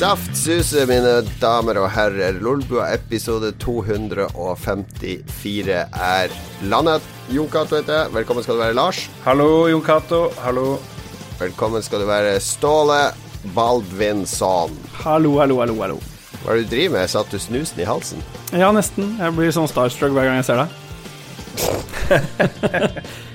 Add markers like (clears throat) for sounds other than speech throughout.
Saftsuse, mine damer og herrer. Lolbua episode 254 er landet. Jon Cato heter jeg. Velkommen skal du være, Lars. Hallo, Jon Cato. Hallo. Velkommen skal du være, Ståle Baldvinsson. Hallo, hallo, hallo. hallo Hva er det du driver med? Satt du snusen i halsen? Ja, nesten. Jeg blir sånn starstruck hver gang jeg ser deg. (laughs)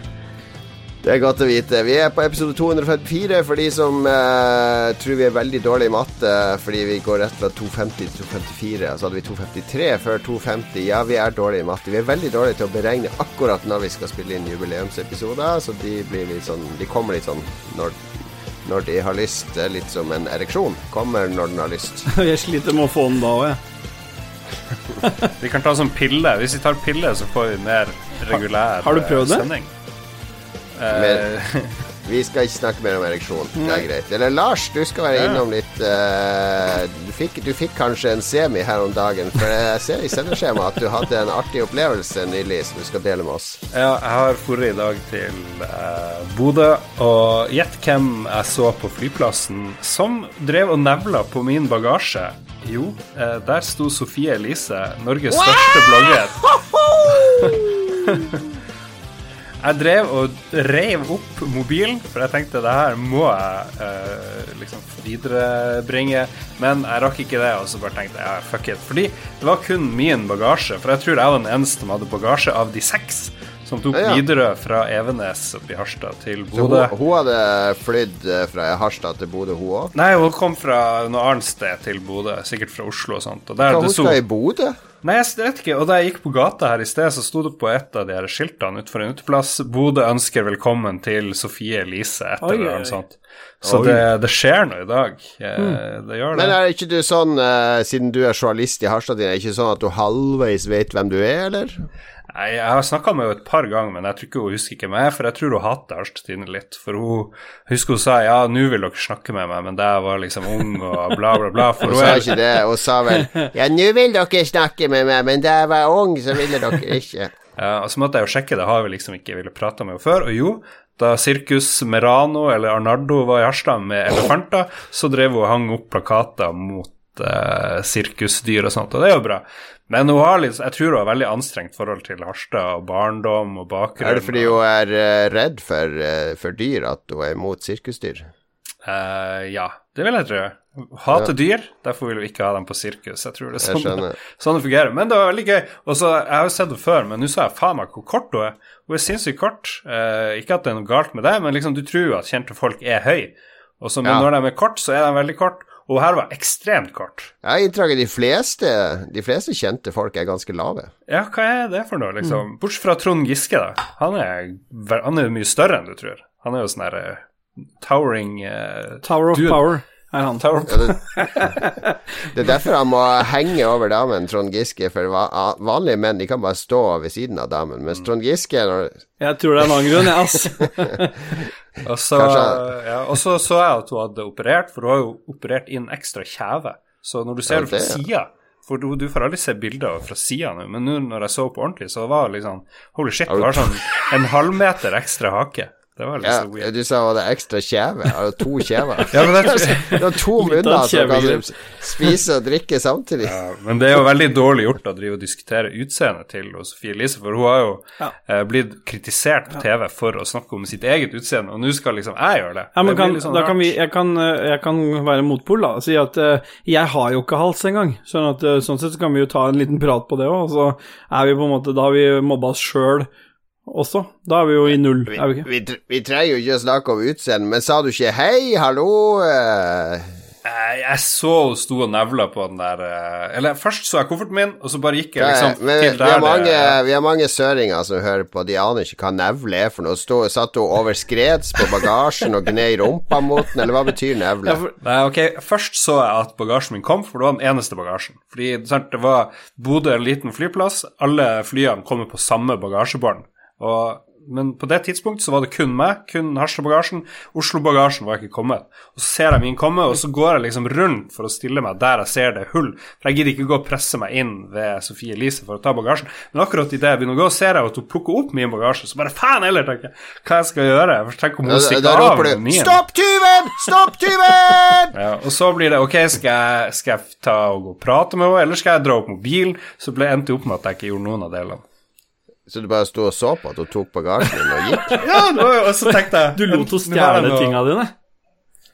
Det er godt å vite. Vi er på episode 254 for de som eh, tror vi er veldig dårlige i matte fordi vi går rett fra 250 til 254. Og så hadde vi 253 før 250. Ja, vi er dårlige i matte. Vi er veldig dårlige til å beregne akkurat når vi skal spille inn jubileumsepisoder, så de, blir litt sånn, de kommer litt sånn når, når de har lyst. Det er litt som en ereksjon. Kommer når den har lyst. (laughs) jeg sliter med å få den da òg, jeg. Vi kan ta sånn pille. Hvis vi tar pille, så får vi mer regulær sending Har du prøvd det? sending. Men- Eh, Vi skal ikke snakke mer om ereksjon. Det er greit. Eller Lars, du skal være innom litt uh, du, fikk, du fikk kanskje en semi her om dagen, for jeg ser i sendeskjemaet at du hadde en artig opplevelse nylig som du skal dele med oss. ja, jeg har dratt i dag til uh, Bodø, og gjett hvem jeg så på flyplassen som drev og nevla på min bagasje. Jo, uh, der sto Sofie Elise, Norges største blogger. (laughs) Jeg drev og reiv opp mobilen, for jeg tenkte det her må jeg eh, liksom viderebringe. Men jeg rakk ikke det, og så bare tenkte jeg fuck it. Fordi det var kun min bagasje, for jeg tror jeg var den eneste som hadde bagasje av de seks som tok Ja, ja. Widerøe fra Evenes opp i Harstad til Så hun, hun hadde flydd eh, fra Harstad til Bodø, hun òg. Nei, hun kom fra noe annet sted til Bodø, sikkert fra Oslo og sånt. Og der det hun skal i Bodø? Nei, jeg vet ikke. Og da jeg gikk på gata her i sted, så sto det på et av de her skiltene utenfor en uteplass 'Bodø ønsker velkommen til Sofie Elise', et Oi, eller noe annet sånt. Så det, det skjer noe i dag. Mm. Det gjør det. Men er ikke du sånn, eh, siden du er journalist i Harstad, er det ikke sånn at du halvveis vet hvem du er, eller? Nei, jeg har snakka med henne et par ganger, men jeg tror ikke hun husker ikke meg, for jeg tror hun hater Tidende litt. For hun husker hun sa ja, nå vil dere snakke med meg, men da jeg var liksom ung og bla, bla, bla. For Hun sa ikke det. Hun sa vel (laughs) Ja, nå vil dere snakke med meg, men da jeg var ung, så ville dere ikke. Ja, og så måtte jeg jo sjekke, det har vi liksom ikke villet prate med henne før. Og jo, da Sirkus Merano eller Arnardo var i Harstad med elefanter, så drev hun og hang opp plakater mot eh, sirkusdyr og sånt, og det er jo bra. Men hun har litt, jeg tror hun har veldig anstrengt forhold til Harstad og barndom og bakgrunn. Er det fordi hun er eh, redd for, eh, for dyr at hun er imot sirkusdyr? Uh, ja, det vil jeg tro. Hater dyr, derfor vil hun ikke ha dem på sirkus. Jeg tror det er sånn, (laughs) sånn det fungerer. Men det var veldig gøy. Og så, Jeg har jo sett henne før, men nå sa jeg faen meg hvor kort hun er. Hun er sinnssykt kort. Ikke at det er noe galt med det, men liksom du tror jo at kjente folk er høy. Og så, men Ja. når de er kort, så er de veldig kort. Og her var ekstremt kort. Ja, inntrykket de fleste De fleste kjente folk er ganske lave. Ja, hva er det for noe, Mm. liksom? Bortsett fra Trond Giske, da. Han er, han er mye større enn du tror. Han er jo sånn her eh, towering uh, Tower of dude. Power er han. Tower Ja, det, (laughs) det er derfor han må henge over damen, Trond Giske. For vanlige menn de kan bare stå ved siden av damen. Mens Trond Giske når, Jeg tror det er en annen grunn, jeg, ass. (laughs) Og så, ja, så så jeg at hun hadde operert, for hun har jo operert inn ekstra kjeve. Så når du ser Ja, det fra sida For du, du får aldri se bilder fra sida nå, men nå når jeg så på ordentlig, så var det liksom Holy shit, det har sånn en halvmeter ekstra hake. Det var litt ja, så weird. Du sa det er ekstra kjeve. Jeg har jo to kjever. (laughs) Ja, men, det, Du har to (laughs) munner som kan spise og drikke samtidig. ja, men det er jo veldig dårlig gjort å drive og diskutere utseendet til Sofie Elise, for hun har jo Ja. eh, blitt kritisert på TV for å snakke om sitt eget utseende, og nå skal liksom jeg gjøre det. Ja, men det kan, sånn da kan vi, jeg, kan, eh, jeg kan være motpol, da. og Si at uh, jeg har jo ikke hals engang. Sånn at uh, sånn sett så kan vi jo ta en liten prat på det òg. Og så er vi på en måte Da har vi mobba oss sjøl også. Da er vi jo i null, Vi, er vi ikke? vi, vi trenger jo ikke å snakke om utseende, men sa du ikke 'hei, hallo'? eh? Jeg så hun sto og nevla på den der eh, Eller først så jeg kofferten min, og så bare gikk jeg liksom men til vi der har, mange, det vi har mange søringer som hører på, de aner ikke hva nevle er for noe. Stå, satt hun over skreds på bagasjen og gnei rumpa mot den, eller hva betyr nevle? Ja, for, Nei, ok, Først så jeg at bagasjen min kom, for det var den eneste bagasjen. Fordi sant, det var Bodø en liten flyplass, alle flyene kommer på samme bagasjebånd. Og men på det tidspunktet så var det kun meg, kun Harstad-bagasjen. Oslo-bagasjen var ikke kommet. Og så ser jeg min komme, og så går jeg liksom rundt for å stille meg der jeg ser det hull. For jeg gidder ikke gå og presse meg inn ved Sofie Elise for å ta bagasjen. Men akkurat idet jeg begynner å gå, ser jeg at hun plukker opp min bagasje, så bare faen heller, tenker jeg, hva jeg skal gjøre. For tenk om hun stikker av med min. 'Stopp tyven! Stopp tyven!' Ja, og så blir det ok, skal jeg, skal jeg ta og gå og prate med henne, eller skal jeg dra opp mobilen? Så ble endte jeg opp med at jeg ikke gjorde noen av delene. Så du bare sto og så på at hun tok bagasjen din og gikk? (laughs) Ja, og så tenkte jeg Du lot henne stjele noe- tinga dine.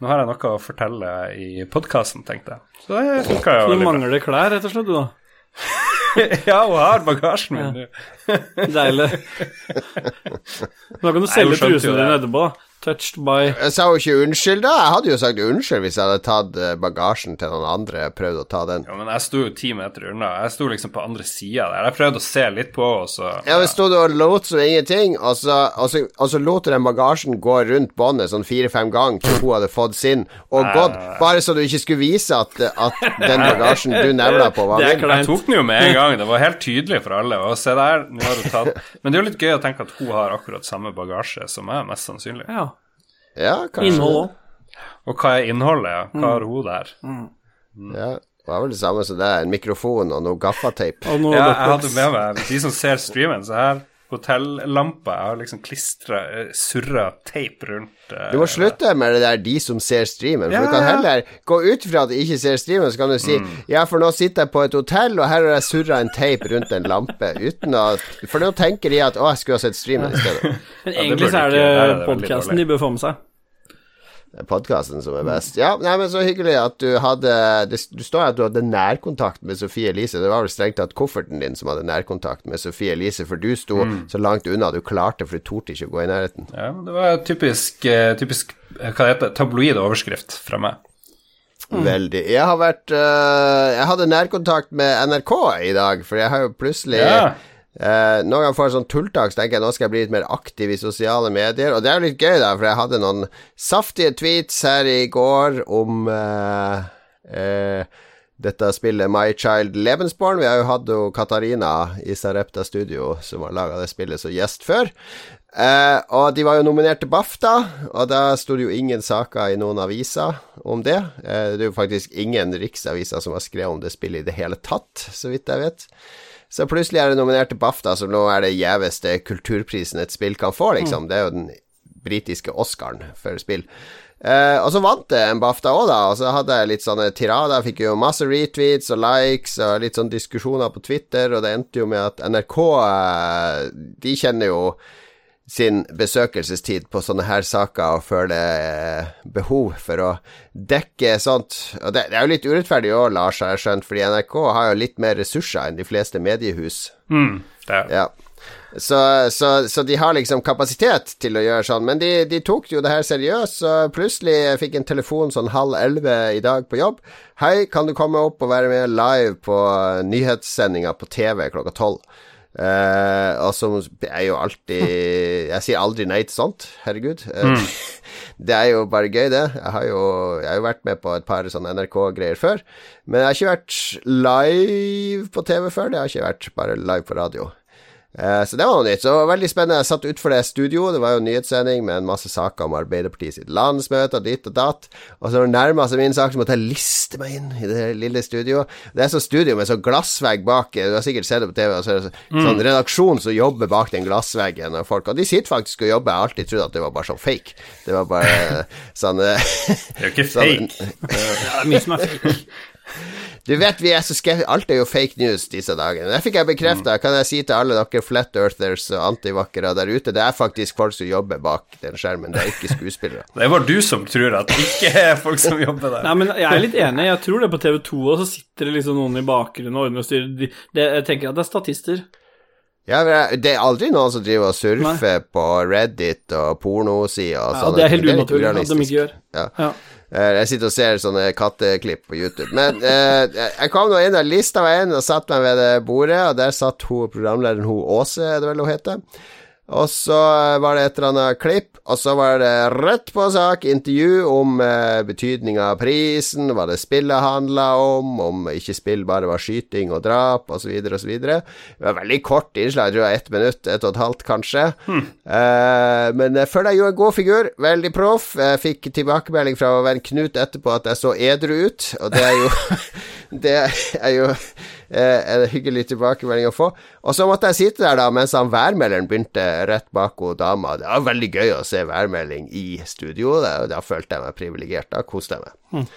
Nå har jeg noe å fortelle i podkasten, tenkte jeg. Så det funka jo Du veldig bra. mangler klær, rett og slett, du, da. (laughs) Ja, hun har bagasjen min. Deilig. (laughs) Nå kan du selge trusene dine etterpå. Touched by Jeg sa jo ikke unnskyld, da. Jeg hadde jo sagt unnskyld hvis jeg hadde tatt eh, bagasjen til noen andre og prøvd å ta den. Ja, men jeg sto jo ti meter unna. Jeg sto liksom på andre sida der. Jeg prøvde å se litt på og så Ja, men sto du og lot som ingenting, og så, og så, og så lot du den bagasjen gå rundt båndet sånn fire-fem ganger til hun hadde fått sin, og gått, bare så du ikke skulle vise at, at den bagasjen du nevna på, var min. Jeg tok den jo med en gang. Det var helt tydelig for alle. Og se der, nå har du tatt Men det er jo litt gøy å tenke at hun har akkurat samme bagasje som meg, mest sannsynlig. Ja. Ja, kanskje. Innhold òg. Og hva er innholdet? ja? Hva har hun der? Ja, det var vel det samme som det. En mikrofon og noe gaffateip. Ja, jeg hadde med meg De som ser streamen, så her hotellampa. Jeg har liksom klistra, surra teip rundt uh, Du må slutte med det der 'de som ser streamen', for Ja, du kan heller gå ut fra at de ikke ser streamen, så kan du si Mm. 'ja, for nå sitter jeg på et hotell, og her har jeg surra en teip rundt en lampe', uten at For nå tenker de at 'å, jeg skulle ha sett streamen i stedet'. (laughs) Men egentlig så er det er det podkasten de bør få med seg. Det er podkasten som er best. Ja, nei, men så hyggelig at du hadde det, Du står at du hadde nærkontakt med Sofie Elise. Det var vel strengt tatt kofferten din som hadde nærkontakt med Sofie Elise, for du sto Mm. så langt unna du klarte, for du torde ikke å gå i nærheten. Ja, det var typisk, eh, typisk eh, hva det heter, tabloid overskrift fra meg. Veldig. Jeg har vært uh, Jeg hadde nærkontakt med NRK i dag, for jeg har jo plutselig Ja. Eh, noen ganger får jeg sånn tulltak, så tenker jeg nå skal jeg bli litt mer aktiv i sosiale medier. Og det er jo litt gøy, da, for jeg hadde noen saftige tweets her i går om eh, eh, dette spillet My Child Lebensborn. Vi har jo hatt jo Katarina i Sarepta Studio, som har laga det spillet, som gjest før. Eh, og de var jo nominert til BAFTA, og da sto det jo ingen saker i noen aviser om det. Eh, det er jo faktisk ingen riksaviser som har skrevet om det spillet i det hele tatt, så vidt jeg vet. Så plutselig er det nominert til BAFTA, som nå er det gjeveste kulturprisen et spill kan få, liksom. Det er jo den britiske Oscaren for spill. Uh, og så vant det en BAFTA òg, da, og så hadde jeg litt sånne tirader. Fikk jo masse retweets og likes og litt sånn diskusjoner på Twitter, og det endte jo med at NRK uh, De kjenner jo sin besøkelsestid på sånne her saker og føler eh, behov for å dekke sånt. Og det, det er jo litt urettferdig òg, Lars, har jeg skjønt, fordi NRK har jo litt mer ressurser enn de fleste mediehus. Mm, det er, Ja. Så, så, så de har liksom kapasitet til å gjøre sånn, men de, de tok jo det her seriøst, så plutselig jeg fikk en telefon sånn halv elleve i dag på jobb. Hei, kan du komme opp og være med live på nyhetssendinga på TV klokka tolv? Eh, og så er jo alltid Jeg sier aldri nei til sånt, herregud. Eh, (laughs) Det er jo bare gøy, det. Jeg har jo, jeg har jo vært med på et par sånne NRK-greier før. Men jeg har ikke vært live på TV før. Det har ikke vært bare live på radio. Eh, så det var noe nytt. Så det var veldig spennende. Jeg satt utfor det studioet. Det var jo en nyhetssending med en masse saker om Arbeiderpartiet sitt landsmøte og ditt og datt. Og så når det nærma seg min sak, så måtte jeg liste meg inn i det lille studioet. Det er sånn studio med sånn glassvegg bak. Du har sikkert sett det på TV. Og så er det sånn sånn redaksjon som jobber bak den glassveggen. Og folk Og de sitter faktisk og jobber. Jeg har alltid trodd at det var bare sånn fake. Det var bare (laughs) sånn eh, det er jo ikke (laughs) sånn, fake. (laughs) Det er mye som er fake. Du vet vi er så skeptiske Alt er jo fake news disse dagene. Det fikk jeg bekrefta. Kan jeg si til alle dere flat earthers og antivakkere der ute, det er faktisk folk som jobber bak den skjermen, det er ikke skuespillere. (laughs) Det er bare du som tror at det ikke er folk som jobber der. Nei, men jeg er litt enig. Jeg tror det på TV2 og så sitter det liksom noen i bakgrunnen og ordner og styrer. De, de, jeg tenker at det er statister. Ja, Det er aldri noen som driver og surfer på Reddit og pornosider og sånn. Ja, det er helt unaturlig at de ikke gjør. Ja. Ja. Eh, Jeg sitter og ser sånne katteklipp på YouTube. Men eh, jeg kom nå inn der lista var inn og satte meg ved det bordet, og der satt hun programlederen hun Åse, er det vel hun heter. Og så var det et eller annet klipp, og så var det rett på sak, intervju om eh, betydninga av prisen, hva det spillet handla om, om ikke spill bare var skyting og drap, osv., osv. Det var veldig kort innslag, jeg tror det var ett minutt, ett og et halvt kanskje. Hmm. Eh, men jeg føler jeg gjorde en god figur, veldig proff. Jeg fikk tilbakemelding fra venn Knut etterpå at jeg så edru ut, og det er jo (laughs) Det er jo eh, en hyggelig tilbakemelding å få. Og så måtte jeg sitte der da mens han værmelderen begynte rett bak hun dama. Det var veldig gøy å se værmelding i studio, og da følte jeg meg privilegert. Da koste jeg meg.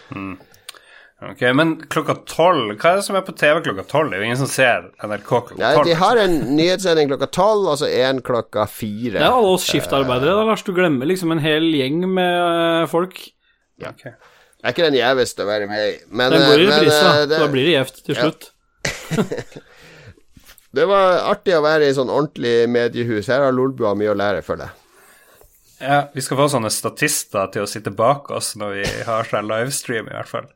Ok, Men klokka tolv, hva er det som er på TV klokka tolv? Det er jo ingen som ser NRK klokka Nei, tolv. de har en nyhetssending klokka tolv, og så en klokka fire. Det er alle oss skiftarbeidere, da, Lars. Du glemmer liksom en hel gjeng med folk. folk. Ok. Det er ikke den gjeveste å være med i, men, Den går i eh, reprise, da. eh, Da blir det gjevt til Ja. slutt. (laughs) det var artig å være i sånn ordentlig mediehus. Her har Lolbua mye å lære, føler jeg. Ja, vi skal få sånne statister til å sitte bak oss når vi har sånn livestream, i hvert fall.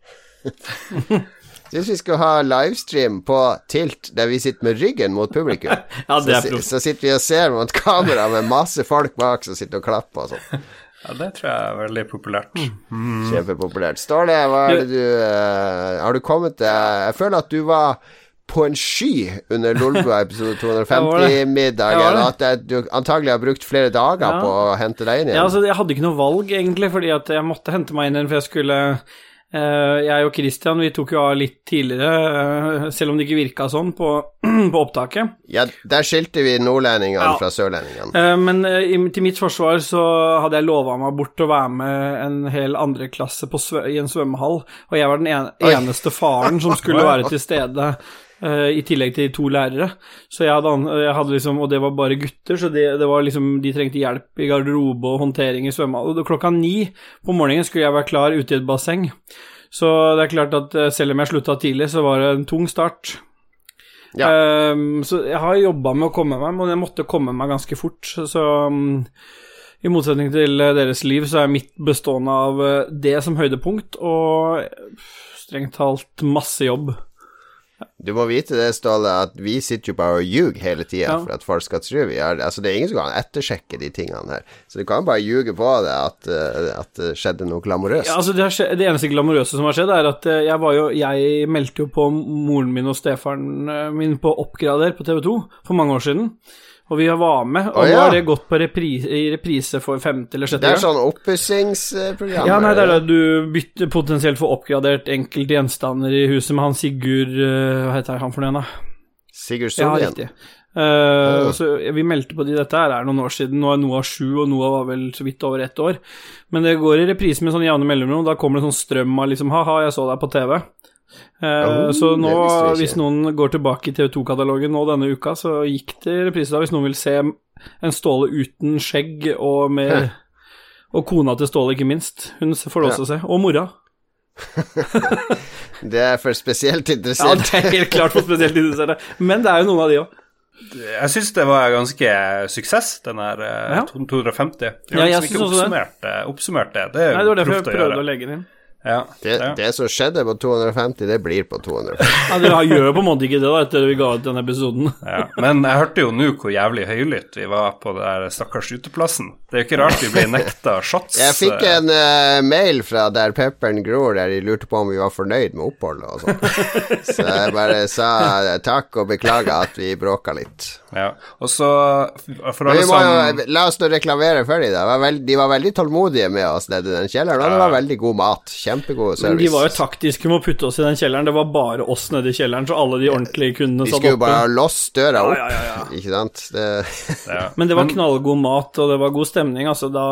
(laughs) Syns vi skal ha livestream på Tilt der vi sitter med ryggen mot publikum. (laughs) Ja, så, så sitter vi og ser mot kamera med masse folk bak som sitter og klapper og sånn. Ja, det tror jeg er veldig populært. Mm. Kjempepopulært. Ståle, hva er det du eh, Har du kommet til Jeg føler at du var på en sky under Lolbua episode (laughs) Jeg var 250-middagen. Og. At du antagelig har brukt flere dager Ja. på å hente deg inn igjen. Ja, altså, jeg hadde ikke noe valg, egentlig, fordi at jeg måtte hente meg inn igjen, for jeg skulle Jeg og Christian, vi tok jo av litt tidligere, eh, selv om det ikke virka sånn på, (clears throat) på opptaket. Ja, der skilte vi nordlendingene Ja. fra sørlendingene. Eh, Men eh, til mitt forsvar så hadde jeg lova meg bort å være med en hel andre klasse i en svømmehall, og jeg var den ene, eneste faren som skulle (laughs) være til stede. Eh, I tillegg til to lærere. Så jeg hadde, jeg hadde liksom, Og det var bare gutter, så det, det var liksom, de trengte hjelp i garderobe og håndtering i svømmehall. Og klokka ni på morgenen skulle jeg være klar ute i et basseng. Så det er klart at eh, selv om jeg slutta tidlig, så var det en tung start. Ja. Um, så jeg har jobba med å komme meg, men jeg måtte komme meg ganske fort. Så, mm, i motsetning til eh, deres liv, så er mitt bestående av det som høydepunkt, og strengt talt masse jobb. Du må vite det, Ståle, at vi sitter jo bare og ljuger hele tida Ja. for at folk skal tro vi er Altså, det er ingen som kan ettersjekke de tingene her. Så du kan bare ljuge på det at, eh, at det skjedde noe glamorøst. Ja, altså det, har skje- det eneste glamorøse som har skjedd, er at eh, jeg, var jo, jeg meldte jo på moren min og stefaren eh, min på Oppgrader på TV 2 for mange år siden. Og vi var med, og Å, nå har det gått på reprise, i reprise for femte eller sjette det er sånn oppussingsprogram. Ja, nei, det er da du bytter potensielt får oppgradert enkelte gjenstander i huset med han Sigurd eh, Hva heter han for noe igjen, da? Sigurd Ja, riktig. riktig. Eh, så vi meldte på de dette her er noen år siden. Nå er Noah sju, og Noah var vel så vidt over ett år. Men det går i reprise med sånn jevne mellomrom. Da kommer det sånn strøm av liksom Ha-ha, jeg så deg på TV. Eh, Oh, så nå, jeg hvis noen går tilbake i TV2-katalogen nå denne uka, så gikk det i reprise da. Hvis noen vil se en Ståle uten skjegg og med (laughs) Og kona til Ståle, ikke minst. Hun får det også å se. Og mora. (laughs) Det er for spesielt interessert. Ja, det er helt klart for spesielt interesserte. Men det er jo noen av de òg. Jeg syns det var ganske suksess, den her eh, Ja. 250. De Ja, jeg liksom ikke oppsummert det. Oppsummert det. Det er Nei, det var derfor jeg prøvde å å legge den inn. Ja, Det, ja. det som skjedde på 250, det blir på 250. Ja, Dere gjør på en måte ikke det da, etter vi ga ut den episoden. Ja, men jeg hørte jo nå hvor jævlig høylytt vi var på det der stakkars uteplassen. Det er jo ikke rart vi ble nekta shots. Jeg fikk eh, en uh, mail fra der pepperen gror, der de lurte på om vi var fornøyd med oppholdet og sånn. (laughs) Så jeg bare sa takk og beklager at vi bråka litt. Ja, og så For alle må som la oss nå reklamere for dem. da. De var veldig tålmodige med oss nede i den kjelleren, og det var veldig god mat. Kjempegod service. Men de var jo taktiske med å putte oss i den kjelleren. Det var bare oss nede i kjelleren, så alle de ordentlige kundene Vi satt skulle jo bare bare låst døra opp, Ja, ja, ja, ja. ikke sant? Det, ja. (laughs) Men det var knallgod mat, og det var god stemning, altså. Da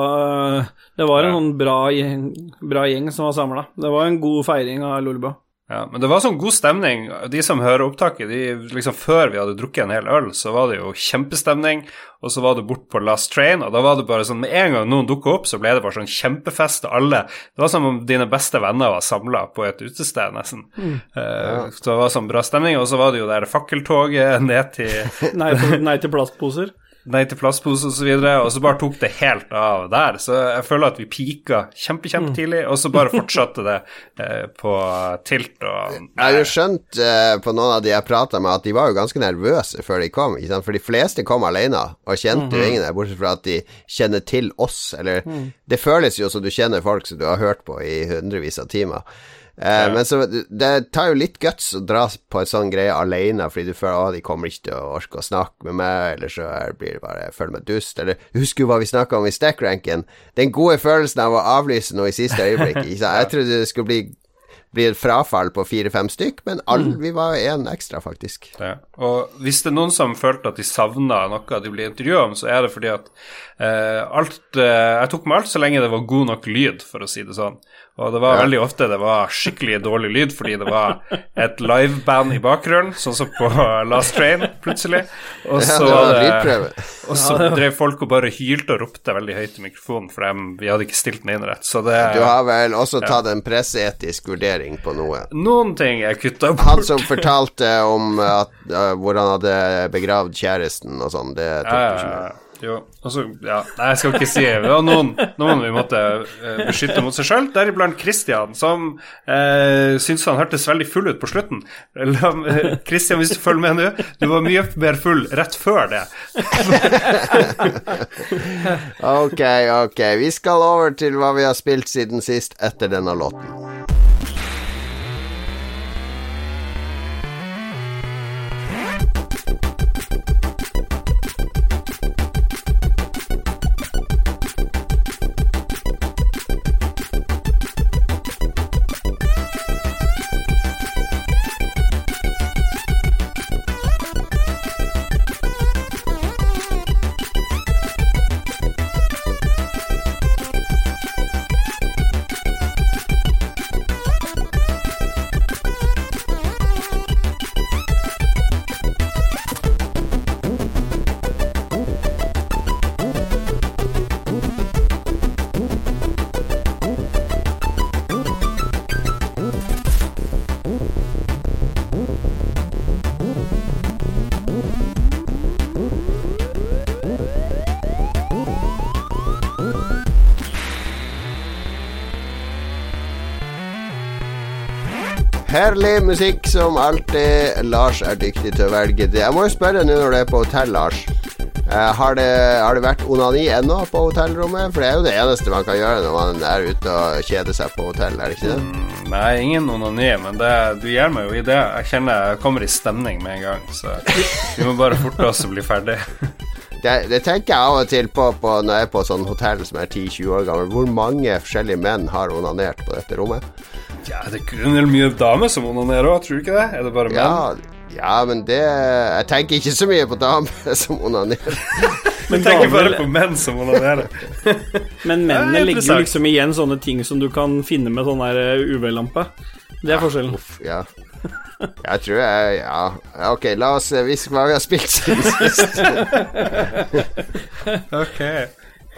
Det var en Ja. sånn bra gjeng, bra gjeng som var samla. Det var en god feiring av Lolbua. Ja, men det var sånn god stemning. De som hører opptaket, de, liksom før vi hadde drukket en hel øl, så var det jo kjempestemning, og så var du bort på Last Train, og da var det bare sånn Med en gang noen dukka opp, så ble det bare sånn kjempefest, til alle Det var som om dine beste venner var samla på et utested, nesten. Eh, Så det var sånn bra stemning, og så var det jo der fakkeltoget ned til (laughs) Nei, nei til plastposer. Nei til plastpose osv., og, så og så bare tok det helt av der. Så jeg føler at vi pika kjempe, kjempetidlig, og så bare fortsatte det eh, på tilt og Jeg har jo skjønt eh, på noen av de jeg prata med, at de var jo ganske nervøse før de kom. Ikke sant? For de fleste kom alene og kjente jo ingen der, bortsett fra at de kjenner til oss. Eller det føles jo som du kjenner folk som du har hørt på i hundrevis av timer. Eh, Men så det tar jo litt guts å dra på en sånn greie alene, fordi du føler at de kommer ikke til å orke å snakke med meg, eller så blir det bare jeg føler meg dust, eller husker jo hva vi snakka om i stackranken. Den gode følelsen av å avlyse noe i siste øyeblikk. Jeg trodde det skulle bli blir et frafall på fire-fem stykk, men all, vi var én ekstra, faktisk. Ja. Og hvis det er noen som følte at de savna noe de ble intervjua om, så er det fordi at eh, alt eh, Jeg tok med alt så lenge det var god nok lyd, for å si det sånn. Og det var Ja. veldig ofte det var skikkelig dårlig lyd fordi det var et liveband i bakgrunnen, sånn som på Last Train, plutselig. Og så, lydprøve. (laughs) og så drev folk og bare hylte og ropte veldig høyt i mikrofonen, for dem, vi hadde ikke stilt den inn rett. Så det Du har vel også tatt en presseetisk vurdering på noe? Noen ting er kutta Han som fortalte om at, uh, hvor han hadde begravd kjæresten og sånn, det tok du ikke med. Jo, altså, ja. Nei, jeg skal ikke si Det var noen, noen vi måtte eh, beskytte mot seg sjøl, deriblant Christian, som eh, syntes han hørtes veldig full ut på slutten. Eh, Christian, hvis du følger med nå, du var mye mer full rett før det. (laughs) Ok, ok. Vi skal over til hva vi har spilt siden sist etter denne låten. Herlig musikk som alltid. Lars er dyktig til å velge det. Jeg må jo spørre nå når du er på hotell, Lars. Eh, har, det, har det vært onani ennå på hotellrommet? For det er jo det eneste man kan gjøre når man er ute og kjeder seg på hotell, er det ikke det? Nei, ingen onani, men det, du gir meg jo i det. Jeg kjenner jeg kommer i stemning med en gang, så vi må bare forte oss og bli ferdig. (laughs) Det, det tenker jeg av og til på, på når jeg er på sånn hotell som er 10-20 år gammel. Hvor mange forskjellige menn har onanert på dette rommet? Ja, det er en mye damer som onanerer òg, tror du ikke det? Er det bare menn? Ja, ja, men det Jeg tenker ikke så mye på damer (laughs) som onanerer. Jeg tenker bare på menn som onanerer. (laughs) Men Ja, mennene legger jo liksom igjen sånne ting som du kan finne med sånn der eh, UV-lampe. Det er forskjellen. Uff, ja. Jeg tror jeg Ja, Ja, ok, la oss se vise hva vi har spilt siden sist. (laughs) Ok.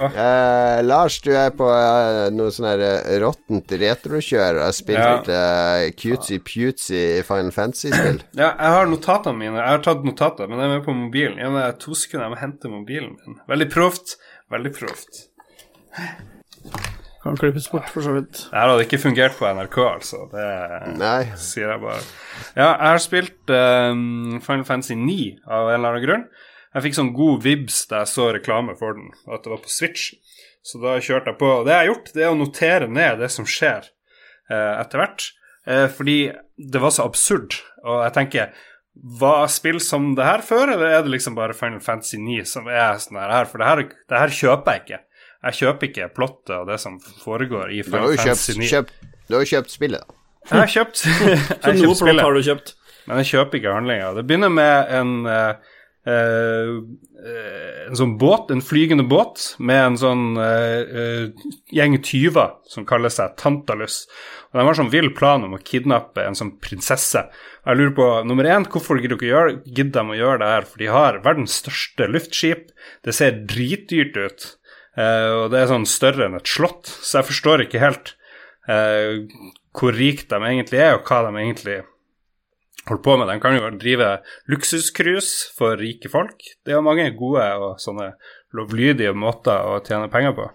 Eh, Lars, du er på uh, noe sånn her eh, råttent retrokjør og har spilt Ja. uh, cutesy-putesy Final Fantasy-spill. (clears throat) Ja, jeg har notatene mine. Jeg har tatt notater, men de er med på mobilen. Jeg har to sekunder, jeg må hente mobilen min. Veldig proft. Veldig proft. Kan klippes bort, for så vidt. Det her hadde ikke fungert på NRK, altså. Det Nei. sier jeg bare. Ja, jeg har spilt ehm, Final Fantasy 9 av en eller annen grunn. Jeg fikk sånn god vibs da jeg så reklame for den, at det var på Switch. Så da kjørte jeg på. Det jeg har gjort, det er å notere ned det som skjer eh, etter hvert. Eh, fordi det var så absurd. Og jeg tenker Var spill som det her før, eller er det liksom bare Final Fantasy 9 som er sånn her? For det her, det her kjøper jeg ikke. Jeg kjøper ikke plottet og det som foregår i Final Fantasy 9. kjøpt, du har jo kjøpt spillet, da. Jeg har kjøpt, (laughs) jeg har kjøpt spillet, har du kjøpt. men jeg kjøper ikke handlinga. Det begynner med en eh, en sånn båt, en flygende båt, med en sånn eh, eh, gjeng tyver som kaller seg Tantalus. Og De har sånn vill plan om å kidnappe en sånn prinsesse. Og Jeg lurer på, nummer én, hvorfor gidder de, å gjøre det her? For de har verdens største luftskip. Det ser dritdyrt ut. Eh, og det er sånn større enn et slott, så jeg forstår ikke helt eh, hvor rike de egentlig er, og hva de egentlig holder på med. De kan jo drive luksuscruise for rike folk. Det er mange gode og sånne lovlydige måter å tjene penger på.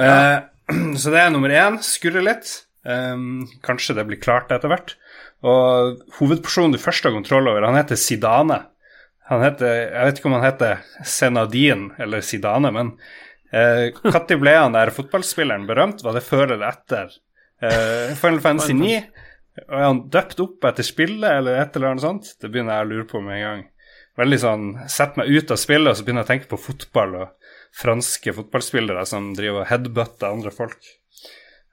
Eh, (clears throat) så det er nummer én. Skurre litt. Eh, kanskje det blir klart etter hvert. Og hovedpersonen du først har kontroll over, han heter Sidane. Han heter, Jeg vet ikke om han heter Senadin eller Sidane, men når eh, ble han der fotballspilleren berømt? Var det før eller etter eh, Final Fantasy 9? Er han døpt opp etter spillet, eller et eller annet sånt? Det begynner jeg å lure på med en gang. Veldig sånn Sett meg ut av spillet, og så begynner jeg å tenke på fotball og franske fotballspillere som driver og headbutter andre folk.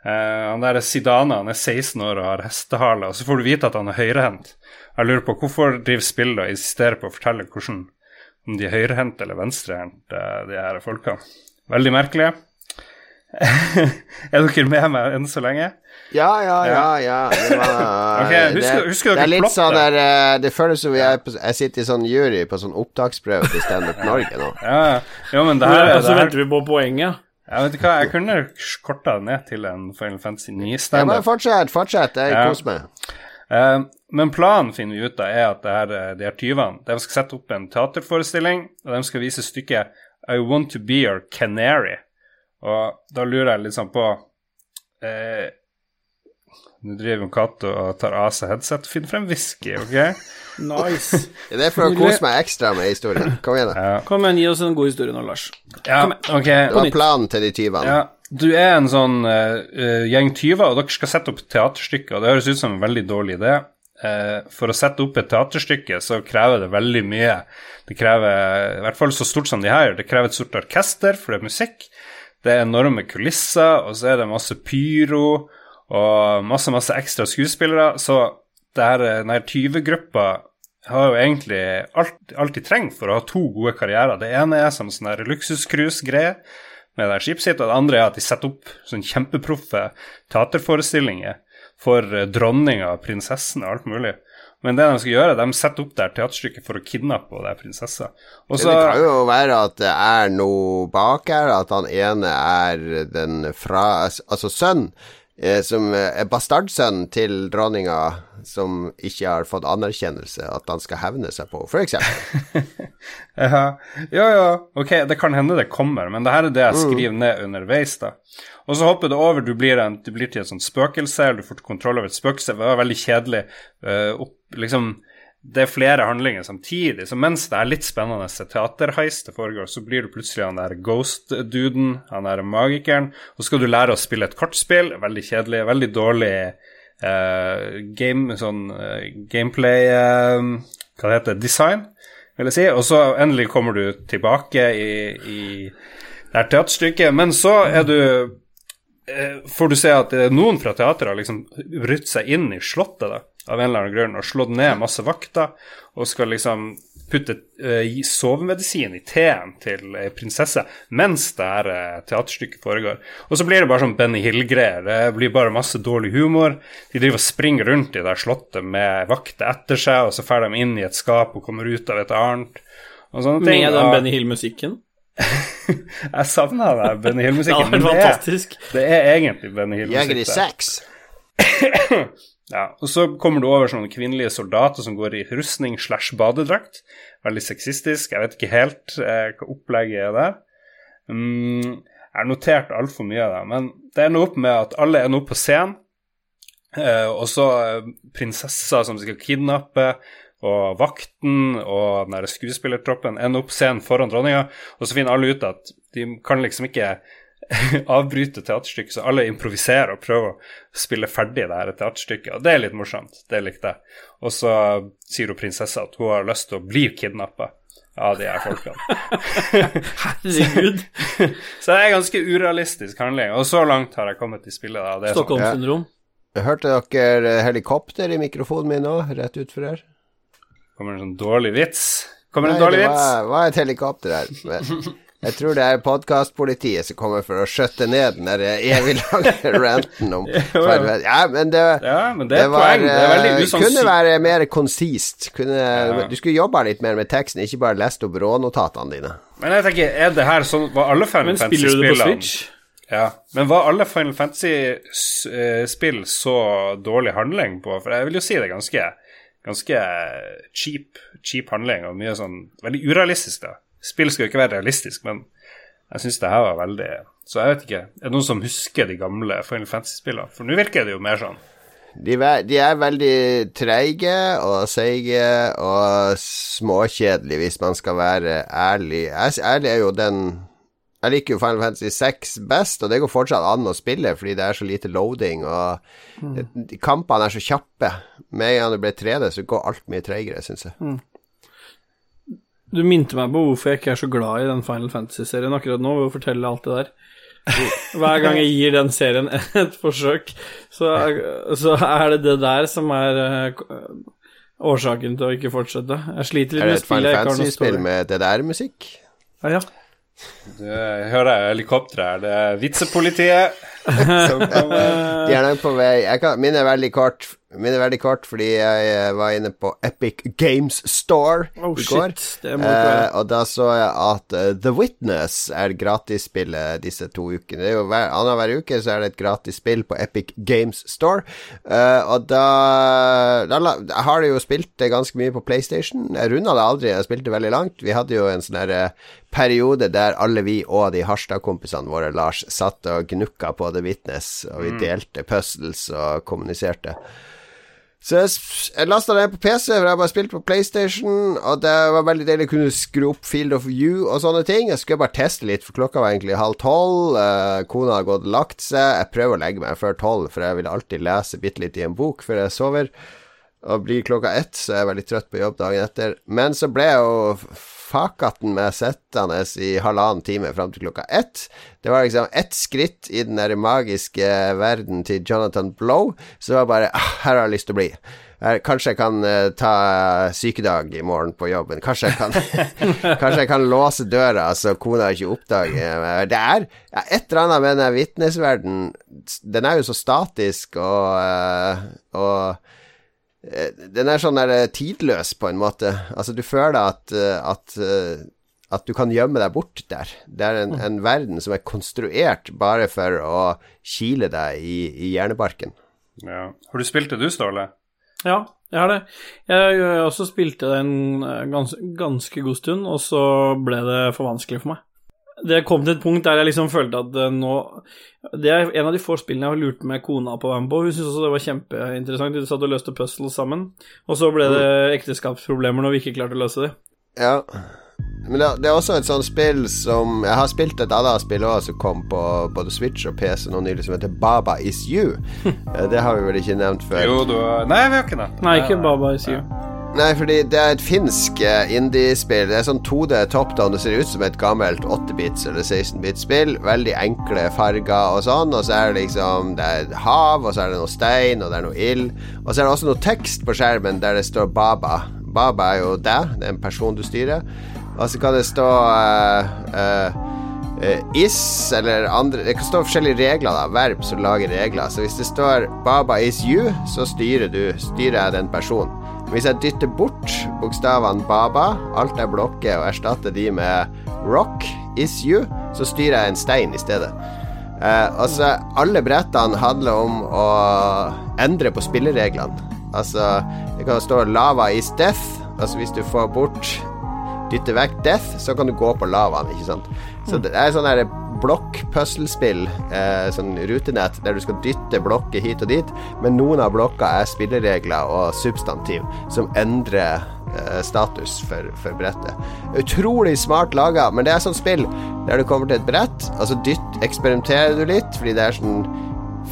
Uh, han der er Zidane, han er 16 år og har hestehale, og så får du vite at han er høyrehendt. Jeg lurer på hvorfor driver spillet og insisterer på å fortelle hvordan, om de er høyrehendte eller venstrehendte, de her folkene. Veldig merkelig. (laughs) er dere med meg enn så lenge? Ja, ja, ja. ja. Det, var, (laughs) okay, husker, det, husker det, er litt sånn der eh, Det føles som jeg, jeg sitter i sånn jury på sånn opptaksprøve til Standup Norge nå. Ja, ja. men det her, Og så venter vi på poenget. Jeg vet du hva, jeg kunne korta det ned til en Final Fantasy 9-standup. Ja, fortsett, fortsett. Jeg ja. koser meg. Uh, men planen finner vi ut av er at det her, eh, de her tyvene de skal sette opp en teaterforestilling, og de skal vise stykket I Want To Be Your Canary. Og da lurer jeg litt sånn på eh, Nå driver Cato og tar av seg headset og finner frem whisky, OK? Nice. (laughs) Det er for å kose meg ekstra med historien. Kom igjen, da. Ja. Kom igjen, gi oss en god historie nå, Lars. Ja, okay. Det var planen til de tyvene. Ja. Du er en sånn uh, gjeng tyver, og dere skal sette opp teaterstykker. og det høres ut som en veldig dårlig idé. Uh, for å sette opp et teaterstykke så krever det veldig mye. Det krever, i hvert fall så stort som de her, det krever et stort orkester, for det er musikk. Det er enorme kulisser, og så er det masse pyro og masse, masse ekstra skuespillere. Så denne tyvegruppa har jo egentlig alt, alt de trenger for å ha to gode karrierer. Det ene er som sånn luksuscruise-greie med det skipet og det andre er at de setter opp sånn kjempeproffe teaterforestillinger for eh, dronninga, prinsessen og alt mulig. Men det de skal gjøre, de setter opp det teaterstykket for å kidnappe det prinsessa. Også, det kan jo være at det er noe bak her, at han ene er den fra Altså sønn som er bastardsønnen til dronninga, som ikke har fått anerkjennelse, at han skal hevne seg på, f.eks. (laughs) ja, ja, ja, ok, det kan hende det kommer, men det her er det jeg mm. skriver mm. ned underveis, da. Og så hopper det over, du blir, en, du blir til et sånt spøkelse, eller du får kontroll over et spøkelse. Det var veldig kjedelig. Uh, opp, liksom det er flere handlinger samtidig. Så mens det er litt spennende teaterheist det foregår, så blir du plutselig han der ghost-duden, han der magikeren, og så skal du lære å spille et kortspill. Veldig kjedelig, veldig dårlig uh, game, sånn uh, gameplay uh, Hva det heter Design, vil jeg si. Og så endelig kommer du tilbake i, i det her teaterstykket. Men så er du får du se at noen fra teateret har liksom brutt seg inn i slottet. da av en eller annen grunn og slått ned masse vakter og skal liksom putte uh, sovemedisin i teen til ei prinsesse mens det her uh, teaterstykket foregår. Og så blir det bare sånn Benny Hill-greier. Det blir bare masse dårlig humor. De driver og springer rundt i det slottet med vakter etter seg, og så drar de inn i et skap og kommer ut av et annet. Og sånne ting. Med den Benny Hill-musikken? (laughs) jeg savna den Benny Hill-musikken. (laughs) det, er, det er egentlig Benny Hill-musikk. Jeger i sex. Ja, og så kommer du over sånne kvinnelige soldater som går i rustning slash badedrakt. Veldig sexistisk. Jeg vet ikke helt eh, hva opplegget er der. Mm, jeg har notert altfor mye av det, men det ender opp med at alle er nå på scenen. Eh, og så eh, prinsesser som skal kidnappe, og vakten og den skuespillertroppen ender opp scenen foran dronninga, og så finner alle ut at de kan liksom ikke (laughs) avbryte teaterstykket, så alle improviserer og prøver å spille ferdig det her teaterstykket. Og det er litt morsomt. Det likte jeg. Og så sier hun prinsessa at hun har lyst til å bli kidnappa av de her folkene. (laughs) (laughs) Herregud. så det er ganske urealistisk handling. Og så langt har jeg kommet i spillet. Sånn. Stockholm-syndrom. jeg Hørte dere helikopter i mikrofonen min nå, rett utfor her? Kommer en sånn dårlig vits? Kommer Nei, en dårlig vits? Hva var et helikopter her. Jeg tror det er podkastpolitiet som kommer for å skjøtte ned den der evig lange (laughs) ranten om Ja, men det, ja, men det, det var. Det er eh, Kunne være mer konsist. Kunne, ja. Du skulle jobba litt mer med teksten, ikke bare lest opp rånotatene dine. Men jeg tenker, er det her sånn Var alle Final Fantasy-spillene ja, men var alle Final Fantasy-spill så dårlig handling på? For jeg vil jo si det er ganske ganske cheap, cheap handling og mye sånn veldig urealistisk, da. Spill skal jo ikke være realistisk, men jeg syns det her var veldig Så jeg vet ikke. Er det noen som husker de gamle Final Fantasy-spillene? For nå virker det jo mer sånn de, de, er veldig treige og seige og småkjedelige, hvis man skal være ærlig. Ærlig er jo den Jeg liker jo Final Fantasy 6 best, og det går fortsatt an å spille fordi det er så lite loading, og mm. kampene er så kjappe. Med en gang det ble 3D, så går alt mye treigere, syns jeg. Mm. Du minte meg på hvorfor jeg ikke er så glad i den Final Fantasy-serien akkurat nå, ved å fortelle alt det der. Hver gang jeg gir den serien (laughs) et forsøk, så, så er det det der som er uh, årsaken til å ikke fortsette. Jeg sliter litt med spille. Er det et Final Fantasy-spill med det der musikk? Ja, ja. Du hører helikopteret her. Det er vitsepolitiet. (laughs) De er nok på vei. Kan, min er veldig kort. Min er veldig kort fordi jeg eh, var inne på Epic Games Store oh, i går. Eh, og da så jeg at uh, The Witness er gratisspillet disse to ukene. Det er jo hver, Annenhver uke så er det et gratis spill på Epic Games Store. Uh, og da, da Jeg har det jo spilt det ganske mye på PlayStation. Jeg runda det aldri, jeg spilte veldig langt. Vi hadde jo en sånn uh, periode der alle vi og de Harstad-kompisene våre, Lars, satt og gnukka på The Witness, og vi mm. delte puzzles og kommuniserte. Så jeg, jeg lasta det på PC, for jeg bare spilte på PlayStation, og det var veldig deilig å kunne skru opp Field of View og sånne ting. Jeg skulle bare teste litt, for klokka var egentlig halv tolv. Eh, kona har gått og lagt seg. Jeg prøver å legge meg før tolv, for jeg vil alltid lese bitte litt i en bok før jeg sover. Og blir klokka ett, så er jeg veldig trøtt på jobb dagen etter. Men så ble jeg jo fakatten med sittende i halvannen time fram til klokka ett. Det var liksom ett skritt i den der magiske verden til Jonathan Blow, så det var bare ah, Her har jeg lyst til å bli. Kanskje jeg kan uh, ta sykedag i morgen på jobben. Kanskje jeg kan, (laughs) kanskje jeg kan låse døra så kona ikke oppdager Det er ja, et eller annet med den vitnesverdenen. Den er jo så statisk og, uh, og Eh, den er sånn der eh, tidløs, på en måte. Altså, du føler at, eh, at, at du kan gjemme deg bort der. Det er en, mm. en, verden som er konstruert bare for å kile deg i, i hjernebarken. Ja. Har du spilt det du, Ståle? Ja, jeg har det. Jeg, jeg også spilte det en gans, ganske god stund, og så ble det for vanskelig for meg det kom til et punkt der jeg liksom følte at eh, nå Det er en av de få spillene jeg har lurt med kona på å være med på. Hun syntes også det var kjempeinteressant. De satt og løste puzzles sammen. Og så ble det ekteskapsproblemer når vi ikke klarte å løse det. Ja. Men det, det, er også et sånt spill som Jeg har spilt et annet spill òg som kom på både Switch og PC nå nylig, som heter Baba Is You. (laughs) Eh, det har vi vel ikke nevnt før? Jo, du Nei, vi har ikke det. Nei, ikke Baba Is You. Nei, fordi det er et finsk indie-spill. Det er sånn 2D top down. Det ser ut som et gammelt 8-bits eller 16-bits-spill. Veldig enkle farger og sånn. Og så er det liksom Det er hav, og så er det noe stein, og det er noe ild. Og så er det også noe tekst på skjermen der det står Baba. Baba er jo deg, det er en person du styrer. Og så kan det stå uh, Uh, is eller andre Det kan stå forskjellige regler, da verb som lager regler. Så hvis det står 'Baba is you', så styrer du Styrer jeg den personen. Hvis jeg dytter bort bokstavene Baba, alt jeg blokker, og erstatter de med Rock is you, så styrer jeg en stein i stedet. Eh, altså, alle brettene handler om å endre på spillereglene. Altså, det kan stå 'lava is death'. Altså, hvis du får bort Dytter vekk death, så kan du gå på lavaen, ikke sant. Så det er sånn herre blokk-puslespill, eh, sånn rutenett, der du skal dytte blokker hit og dit, men noen av blokka er spilleregler og substantiv som endrer eh, status for, for, brettet. Utrolig smart laga, men det er sånn spill der du kommer til et brett, og så dytt, eksperimenterer du litt, fordi det er sånn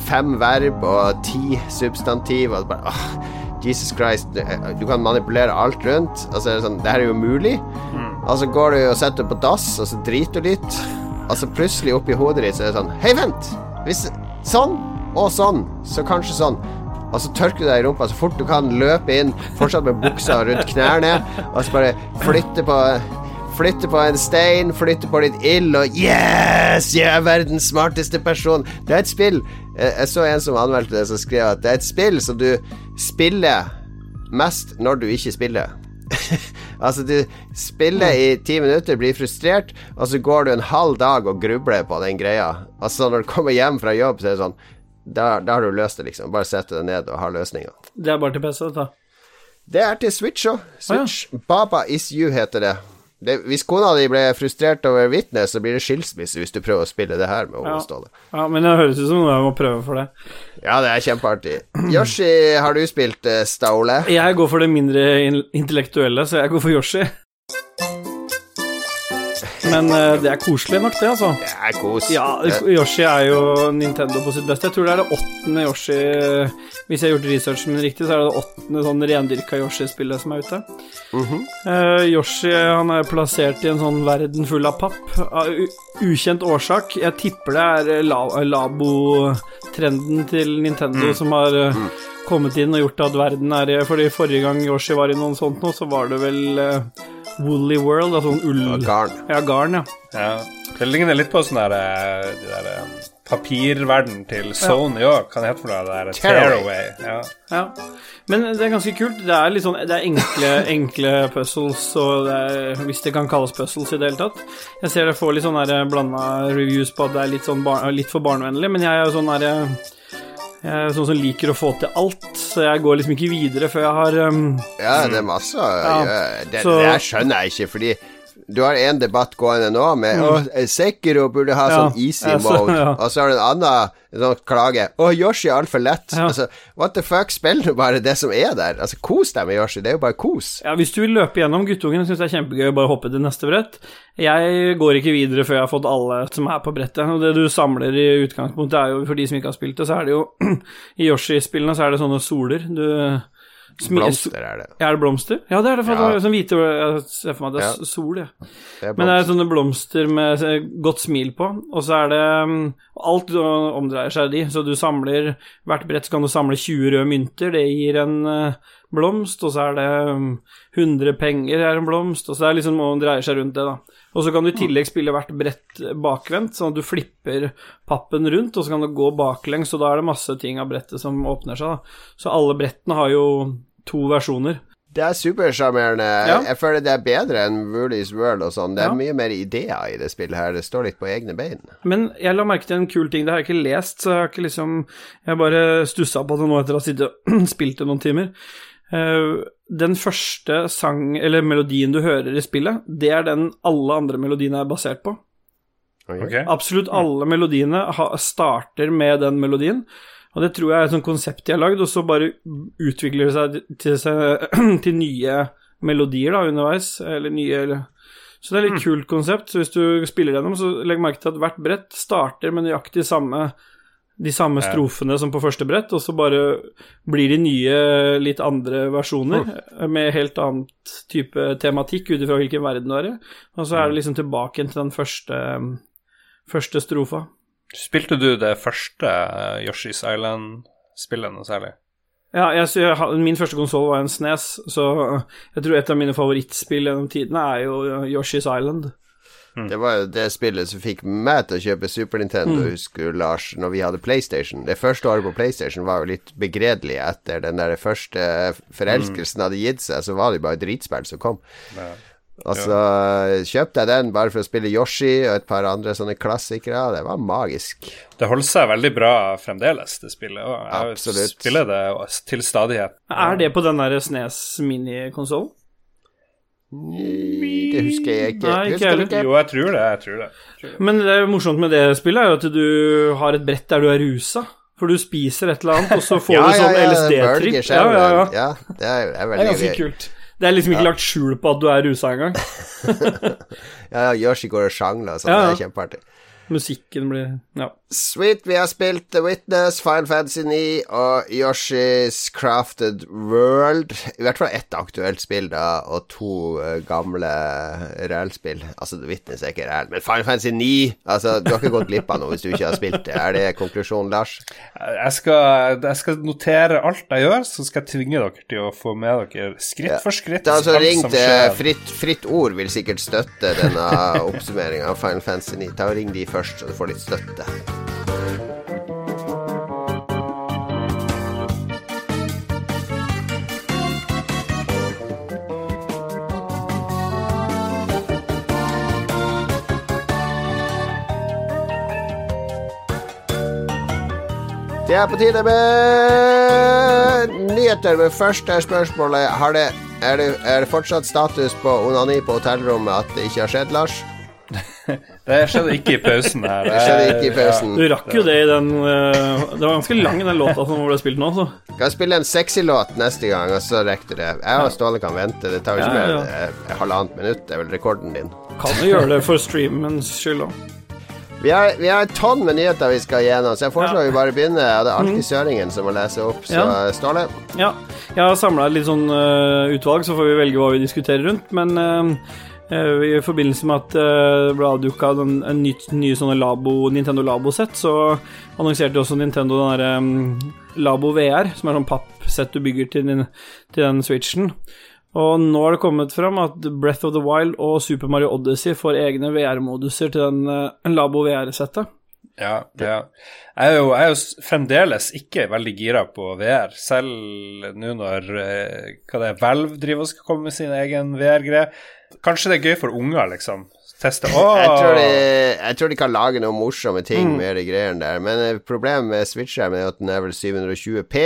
fem verb og ti substantiv, og bare åh, Jesus Christ, du kan manipulere alt rundt. Altså, sånn, det her er jo mulig. Mm. Altså går du og setter på dass, og så driter du litt. og så plutselig oppi hodet ditt så er det sånn Hei, vent! Hvis sånn og sånn, så kanskje sånn. Og så tørker du deg i rumpa så fort du kan, løpe inn, fortsatt med buksa rundt knærne, og så bare flytte på Flytte på en stein, flytte på litt ild, og yes! Jeg er verdens smarteste person. Det er et spill. Jeg så en som anmeldte det, som skrev at det er et spill som du spiller mest når du ikke spiller. (laughs) altså, du spiller i ti minutter, blir frustrert, og så går du en halv dag og grubler på den greia. Altså, når du kommer hjem fra jobb, så er det sånn Da, da har du løst det, liksom. Bare setter deg ned og ha løsninga. Det er bare til PC, dette? Det er til Switch òg. Switch. Baba Is You heter det. Det. Hvis kona di ble frustrert over Witness, så blir det skilsmisse hvis du prøver å spille det her med Ja. Ove Ståle. Ja, men det høres ut som noe jeg må prøve for det. Ja, det er kjempeartig. Yoshi, har du spilt uh, Staule? Jeg går for det mindre in- intellektuelle, så jeg går for Yoshi. Men eh, det er koselig nok, det, altså. Det er kos. Ja, Yoshi er jo Nintendo på sitt beste. Jeg tror det er det åttende Yoshi Hvis jeg har gjort researchen min riktig, så er det det åttende sånn rendyrka Yoshi-spillet som er ute. Eh, Yoshi han er plassert i en sånn verden full av papp. Av ukjent årsak. Jeg tipper det er eh, la labo-trenden til Nintendo som har mm. kommet inn og gjort at verden er Fordi forrige gang Yoshi var i noe sånt nå, så var det vel uh, Woolly World, altså sånn ull... Garn. Ja, garn, ja. Ja. Det ligner litt på sånn der, eh, de der eh, papirverden til Sony òg. Hva det heter for noe? Det der Tearaway. Tearaway. Ja. Ja, men det er ganske kult. Det er litt sånn Det er enkle, (laughs) enkle puzzles, og det er, hvis det kan kalles puzzles i det hele tatt. Jeg ser det får litt sånn blanda reviews på at det er litt, sånn bar, litt for barnevennlig, men jeg er jo sånn der Jeg er sånn som liker å få til alt, så jeg går liksom ikke videre før jeg har um, Ja, det er masse Ja, gjøre. Det, så- det skjønner jeg ikke, fordi du har en debatt gående nå med Å, Sekiro burde ha Mm. Ja, sånn easy altså, mode, ja. og så har du en annen sånn klage Å, Yoshi er altfor lett. Ja. Altså, what the fuck, spill nå bare det som er der. Altså, kos deg med Yoshi, det er jo bare kos. Ja, hvis du vil løpe gjennom guttungen, syns jeg er kjempegøy å bare hoppe til neste brett. Jeg går ikke videre før jeg har fått alle som er på brettet. Og det du samler i utgangspunktet, er jo for de som ikke har spilt det, så er det jo (clears throat) I Yoshi-spillene så er det sånne soler. Du Blomster er det. Er det blomster? Ja, det er det. For Ja. det sånn hvite Jeg ser for meg det er Ja. sol, jeg. det Men det er sånne blomster med godt smil på, og så er det mm, Alt omdreier seg i de, så du samler Hvert brett så kan du samle 20 røde mynter, det gir en eh, blomst, og så er det mm, 100 penger er en blomst, og så er det liksom og dreier seg rundt det, da. Og så kan du i tillegg spille hvert brett bakvendt, sånn at du flipper pappen rundt, og så kan du gå baklengs, og da er det masse ting av brettet som åpner seg, da. Så alle brettene har jo to versjoner. Det er supersjarmerende. Ja. Jeg føler det er bedre enn Woolies World og sånn. Det er Ja. mye mer ideer i det spillet her. Det står litt på egne bein. Men jeg la merke til en kul ting, det har jeg ikke lest, så jeg har ikke liksom Jeg bare stussa på det nå etter å ha sittet og (clears throat) spilt det noen timer. Eh, den første sang, eller melodien du hører i spillet, det er den alle andre melodiene er basert på. Okay. Absolutt alle melodiene ha, starter med den melodien. Og det tror jeg er et sånt konsept de har lagd, og så bare utvikler det seg til, seg, (clears throat) til nye melodier da, underveis. Eller nye eller. Så det er et litt kult konsept. Så hvis du spiller gjennom, så legg merke til at hvert brett starter med nøyaktig samme de samme strofene som på første brett, og så bare blir de nye, litt andre versjoner med helt annet type tematikk ut ifra hvilken verden du er i. Og så er det liksom tilbake til den første, første strofa. Spilte du det første eh, Yoshi's Island-spillet noe særlig? Ja, jeg, jeg, min første konsoll var en SNES, så jeg tror et av mine favorittspill gjennom tidene er jo Yoshi's Island. Det var jo det spillet som fikk meg til å kjøpe Super Nintendo, Mm. husker du, Lars, når vi hadde PlayStation. Det første året på PlayStation var jo litt begredelig etter den der første forelskelsen hadde gitt seg, så var det jo bare dritspill som kom. Ja. Altså, kjøpte jeg den bare for å spille Yoshi og et par andre sånne klassikere. Det var magisk. Det holder seg veldig bra fremdeles, det spillet. Jeg Absolutt. spiller det til stadighet. Er det på den der SNES minikonsollen? Det husker jeg ikke. Nei, ikke husker ikke? Jo, jeg tror det. Jeg tror det. Jeg tror det. Men det er morsomt med det spillet, er at du har et brett der du er rusa. For du spiser et eller annet, og så får Ja, du sånn ja, LSD-tripp. Ja, ja, ja. ja, det er, er Det er veldig ganske gøy. kult. Det er liksom ikke lagt skjul på at du er rusa engang. (laughs) Ja, Yoshi går og sjangler og sånn. Ja, ja. Det er kjempeartig. Musikken blir Ja. Sweet, vi har spilt The Witness, Final Fantasy 9 og Yoshi's Crafted World. I hvert fall ett aktuelt spill, da, og to uh, gamle realspill. Altså, The Witness er ikke reell, men Final Fantasy 9 Altså, du har ikke gått glipp av noe hvis du ikke har spilt det. Er det konklusjonen, Lars? Jeg skal, jeg skal notere alt jeg gjør, så skal jeg tvinge dere til å få med dere skritt Ja. for skritt. Da, altså ring eh, skjer. fritt, fritt Ord vil sikkert støtte denne oppsummeringa av Final Fantasy 9. Ta og Ring de først, så du får litt støtte. Det er på tide med nyheter, men først er spørsmålet har det, er, det, er det fortsatt status på onani på hotellrommet at det ikke har skjedd, Lars? (laughs) Det skjedde ikke i pausen her. Det skjedde ikke i pausen. Du rakk jo det i den eh, Det var ganske lang, den låta som ble spilt nå, så. Kan spille en sexy låt neste gang, og så rekker du det. Jeg og Ståle kan vente. Det tar jo ikke Ja, mer ja, enn eh, halvannet minutt. Det er vel rekorden din. Kan jo gjøre det for streamens skyld òg. Vi har, vi har et tonn med nyheter vi skal gjennom, så jeg foreslår Ja. vi bare begynner. Det er alltid søringen som må lese opp, så Ja. Ståle. Ja, jeg har samla et litt sånn uh, utvalg, så får vi velge hva vi diskuterer rundt. Men eh, i forbindelse med at uh, det ble avduka nye sånne Labo, Nintendo Labo-sett, så annonserte også Nintendo den derre um, Labo VR, som er sånn pappsett du bygger til, din, til den Switchen. Og nå har det kommet fram at Breath of the Wild og Super Mario Odyssey får egne VR-moduser til den uh, Labo VR-settet. Ja, ja. Jeg er jo, jeg er jo fremdeles ikke veldig gira på VR, selv nå når eh, hva det er, Valve driver og skal komme med sin egen VR-greie. Kanskje det er gøy for unger, liksom. Teste oh! (laughs) Jeg tror, de, jeg tror de kan lage noen morsomme ting med de greiene der, men eh, problemet med Switch-skjermen er at den er vel 720P.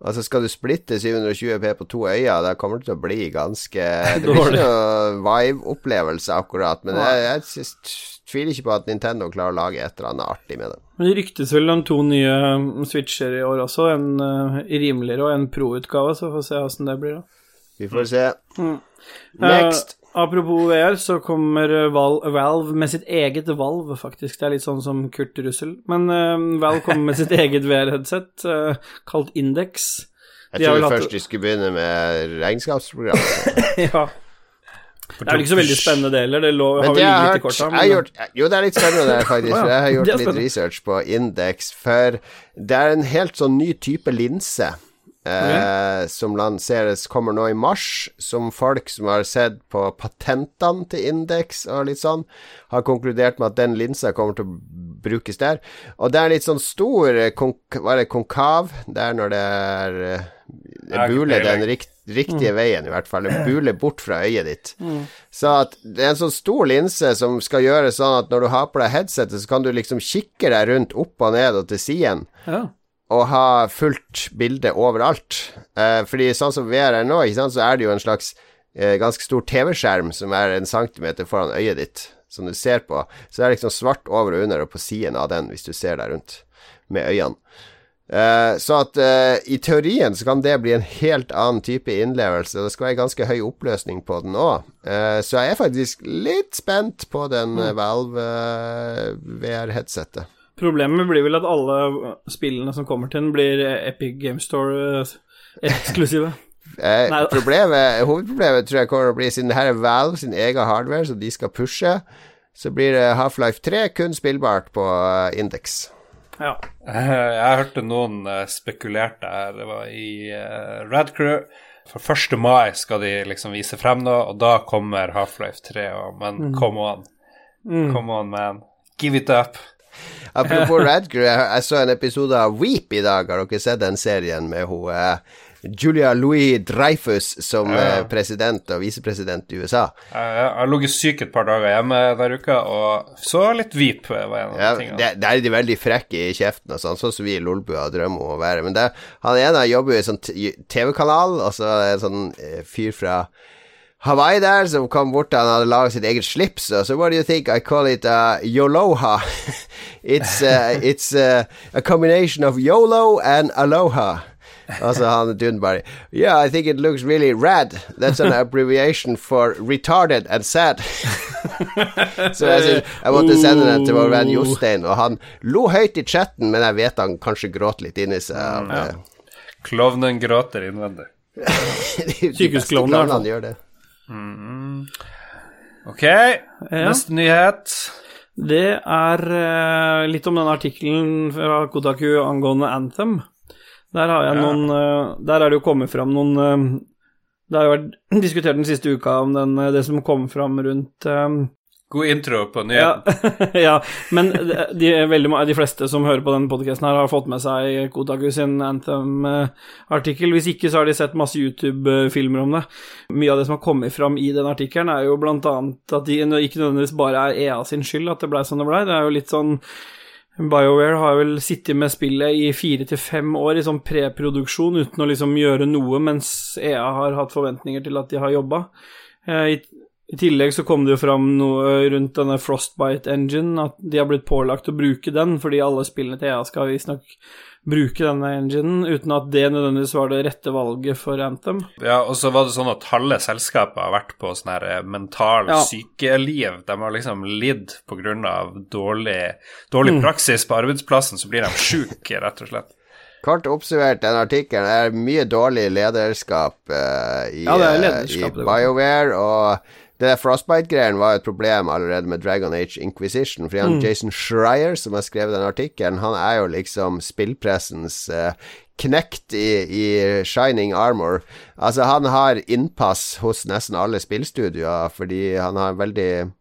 Altså Skal du splitte 720P på to øyer, da kommer det til å bli ganske (laughs) Det blir ikke noe Vive-opplevelse, akkurat. Men jeg, jeg synes, tviler ikke på at Nintendo klarer å lage et eller annet artig med det. Men det ryktes vel om to nye um, Switcher i år også, en uh, rimeligere og en pro-utgave, så får vi se åssen det blir, da. Vi får se. Mm. Next. Eh, apropos VR, så kommer Val Valve med sitt eget Valve, faktisk. Det er litt sånn som Kurt Russell. Men uh, Valve kommer med sitt (laughs) eget VR-headset, uh, kalt Index. Jeg tror hatt- først de skulle begynne med regnskapsprogram. (laughs) ja. Det er vel ikke så veldig spennende det heller, det lå, har Men det jeg hørt korta. jeg har gjort, Jo, det er litt spennende det, faktisk. (laughs) Ja. For jeg har gjort litt research på Index. For det er en helt sånn ny type linse. Eh, som lanseres kommer nå i mars, som folk som har sett på patentene til Index og litt sånn, har konkludert med at den linsa kommer til å brukes der. Og det er litt sånn stor var Hva er det, konkav? Det er når det er eh, har ikke buler den rikt, riktige veien, i hvert fall. Det buler bort fra øyet ditt. Så at det er en sånn stor linse som skal gjøre sånn at når du har på deg headsetet, så kan du liksom kikke deg rundt opp og ned og til siden Ja. Og ha fullt bilde overalt. Eh, fordi sånn som VR er nå, sant, så er det jo en slags eh, ganske stor TV-skjerm som er en centimeter foran øyet ditt, som du ser på. Så det er liksom svart over og under og på siden av den, hvis du ser deg rundt med øynene. Eh, så at eh, i teorien så kan det bli en helt annen type innlevelse. Det skal være ganske høy oppløsning på den òg. så jeg er faktisk litt spent på den mm. Valve eh, VR-headsetet. Problemet blir vel at alle spillene som kommer til den, blir Epic Game Store-eksklusive. Eh, (laughs) problemet, hovedproblemet tror jeg kommer til å bli, siden det her er Valve sin egen hardware, som de skal pushe, så blir Half-Life 3 kun spillbart på uh, Index. ja. Eh, Jeg hørte noen eh, spekulerte her. Det var i uh, Rad Crew. For 1. mai skal de liksom vise frem noe, og da kommer Half-Life 3. Og, men come on. Come on, man. Give it up. Apropos (laughs) Radcrew, jeg, jeg så en episode av Weep i dag. Har dere sett den serien med hun uh, Julia Louis Dreyfus som Ja. ja. president og visepresident i USA? Jeg har ligget syk et par dager hjemme denne uka, og så litt Weep. var en av Ja, det, det er de veldig frekke i kjeften og sånn, sånn som vi i Lolbua drømmer om å være. Men det, han ene jobber jo i sånn TV-kanal, og så er det en sånn eh, fyr fra Hawaii der som kom bort han hadde laget sitt eget slips, og så What do you think I call it uh, Yoloha? (laughs) it's uh, it's uh, a combination of YOLO and Aloha. Altså han duden bare Yeah, I think it looks really rad. That's an (laughs) abbreviation for retarded and sad. (laughs) Så jeg, synes, jeg måtte sende den til vår venn Jostein, og han lo høyt i chatten, men jeg vet han kanskje gråt litt inni seg. Mm, ja. Klovnen gråter innvendig. Sykehusklovnen, gjør det. Ok, neste nyhet. Det er uh, litt om den artikkelen fra Kotaku angående Anthem. Der har jeg Ja. noen uh, Der er det jo kommet fram noen uh, Det har jo vært (clears throat) diskutert den siste uka om den, det som kom fram rundt eh, God intro på nyheten. (laughs) ja, men de, veldig, de fleste som hører på denne podkasten har fått med seg Kotaku sin Anthem-artikkel. Hvis ikke, så har de sett masse YouTube-filmer om det. Mye av det som har kommet fram i den artikkelen, er jo blant annet at de ikke nødvendigvis bare er EA sin skyld at det blei som det blei. Det er jo litt sånn BioWare har vel sittet med spillet i fire til fem år i sånn preproduksjon uten å liksom gjøre noe, mens EA har hatt forventninger til at de har jobba. I, I tillegg så kom det jo fram noe rundt denne Frostbite Engine, at de har blitt pålagt å bruke den, fordi alle spillene til EA skal visstnok bruke denne enginen, uten at det nødvendigvis var det rette valget for Anthem. Ja, og så var det sånn at halve selskapet har vært på sånn her eh, mental Ja. sykeliv. De har liksom lidd pga. dårlig, dårlig Mm. praksis på arbeidsplassen, så blir de sjuke, rett og slett. Kort oppsummert, den artikkelen er mye dårlig lederskap uh, i, Ja, lederskap, er eh, i. BioWare. Og det der Frostbite-greien var et problem allerede med Dragon Age Inquisition. Fordi han Mm. Jason Schreier, som har skrevet den artikkelen, han er jo liksom spillpressens uh, knekt i, i Shining Armor. Altså, han har innpass hos nesten alle spillstudioer fordi han har veldig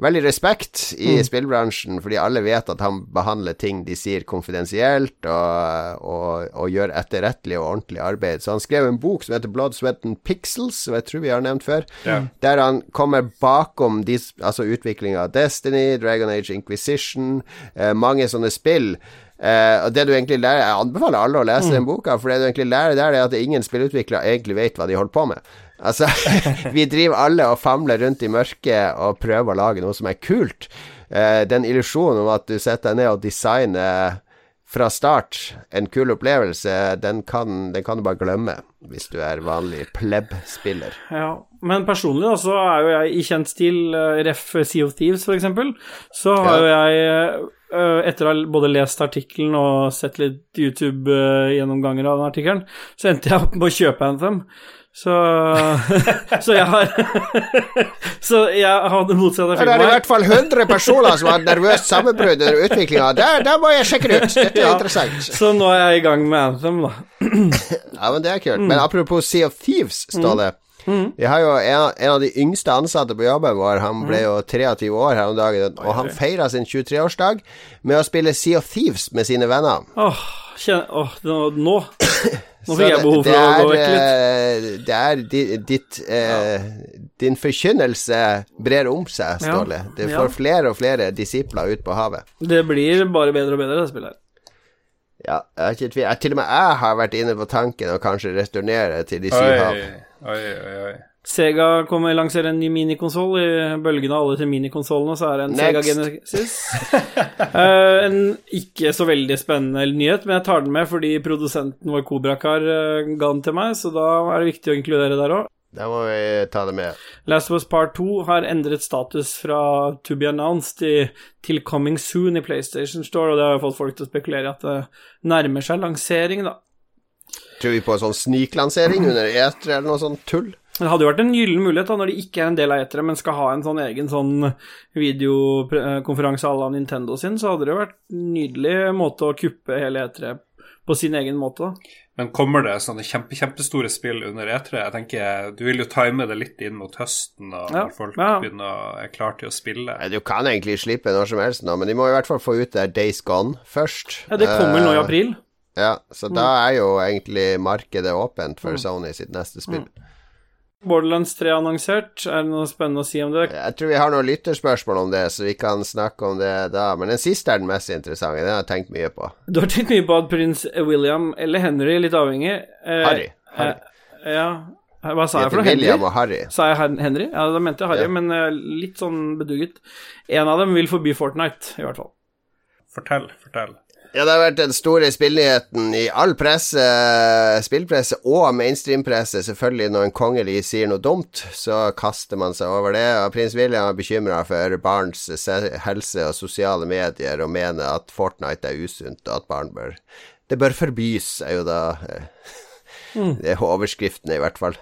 Veldig respekt i Mm. spillbransjen, fordi alle vet at han behandler ting de sier konfidensielt, og, og, og gjør etterrettelig og ordentlig arbeid. Så han skrev en bok som heter Blood, Sweat and Pixels, som jeg tror vi har nevnt før, yeah. der han kommer bakom de, altså utviklinga av Destiny, Dragon Age Inquisition, eh, mange sånne spill. Uh, og det du egentlig lærer Jeg anbefaler alle å lese den boka, for det du egentlig lærer der, er at ingen spillutviklere egentlig vet hva de holder på med. Altså, (laughs) vi driver alle og famler rundt i mørket og prøver å lage noe som er kult. Eh, den illusjonen om at du setter deg ned og designer fra start en kul opplevelse, den kan, den kan du bare glemme hvis du er vanlig pleb-spiller. Ja, men personlig da, så er jo jeg i kjent stil, eh, ref Sea of Thieves eksempel, så har jo jeg, eh, etter å ha både lest artikkelen og sett litt YouTube-gjennomganger av den artikkelen, så endte jeg opp med å kjøpe Anthem. Så, (laughs) så jeg har (laughs) Så jeg har det effekt. Det er i hvert fall 100 personer som har nervøst sammenbrudd under utviklinga. Der, må jeg sjekke det ut! Dette er Ja. interessant. Så nå er jeg i gang med Anthem, da. (clears throat) Ja, men det er kult. Men apropos Sea of Thieves, Ståle. Vi har jo en, en av de yngste ansatte på jobben vår. Han ble jo 23 år her om dagen, og han feira sin 23-årsdag med å spille Sea of Thieves med sine venner. Åh, oh, oh, nå, nå fikk jeg behov for er, å gå vekk litt. eh, Det er di- ditt eh, Din forkynnelse brer om seg, Ja. det Det Ja. får flere og flere disipler ut på havet. Det blir bare bedre og bedre, det spillet her. Ja, jeg er ikke i tvil. Til og med jeg har vært inne på tanken å kanskje returnere til de syv hav. oi, oi, oi. Sega kommer lanserer en ny minikonsoll. I bølgene av alle til minikonsollene så er det en Sega Genesis. uh, (laughs) en ikke så veldig spennende nyhet, men jeg tar den med fordi produsenten vår Kobrakar uh, ga den til meg, så da er det viktig å inkludere der òg. Da må vi ta det med. Last of Us Part 2 har endret status fra to be announced i, til coming soon i PlayStation Store, og det har fått folk til å spekulere i at det nærmer seg lansering, da. Tror vi på en sånn sniklansering under E3 eller noe sånt tull? Det hadde jo vært en gyllen mulighet da, når de ikke er en del av etere, men skal ha en sånn egen sånn videokonferanse à la Nintendo sin, så hadde det jo vært en nydelig måte å kuppe hele etere på sin egen måte. da. Men kommer det sånne kjempe, kjempestore spill under E3? Jeg tenker, Du vil jo time det litt inn mot høsten, og Ja, når folk ja. begynner å er klare til å spille. Du kan egentlig slippe når som helst nå, men de må i hvert fall få ut det Days Gone først. Ja, Det kommer nå i Eh, april. Ja, så da er jo egentlig markedet åpent for Sony sitt neste spill. Borderlands 3 er annonsert. Er det noe spennende å si om det? Jeg tror vi har noen lytterspørsmål om det, så vi kan snakke om det da. Men den siste er den mest interessante. Den har jeg tenkt mye på. Du har tenkt mye på at prins William, eller Henry, litt avhengig eh, Harry. Harry. Eh, ja. Hva sa jeg for noe? William og Harry. Sa jeg Henry? Ja, da mente jeg Harry, Ja. men eh, litt sånn bedugget. En av dem vil forby Fortnite, i hvert fall. Fortell, fortell. Ja, det har vært den store spillnyheten i all presse, spillpresse og mainstream-presse. Selvfølgelig, når en kongelig sier noe dumt, så kaster man seg over det. Og prins William er bekymra for barns helse og sosiale medier, og mener at Fortnite er usunt, og at barn bør Det bør forbys, er jo da eh, Det er overskriftene, i hvert fall.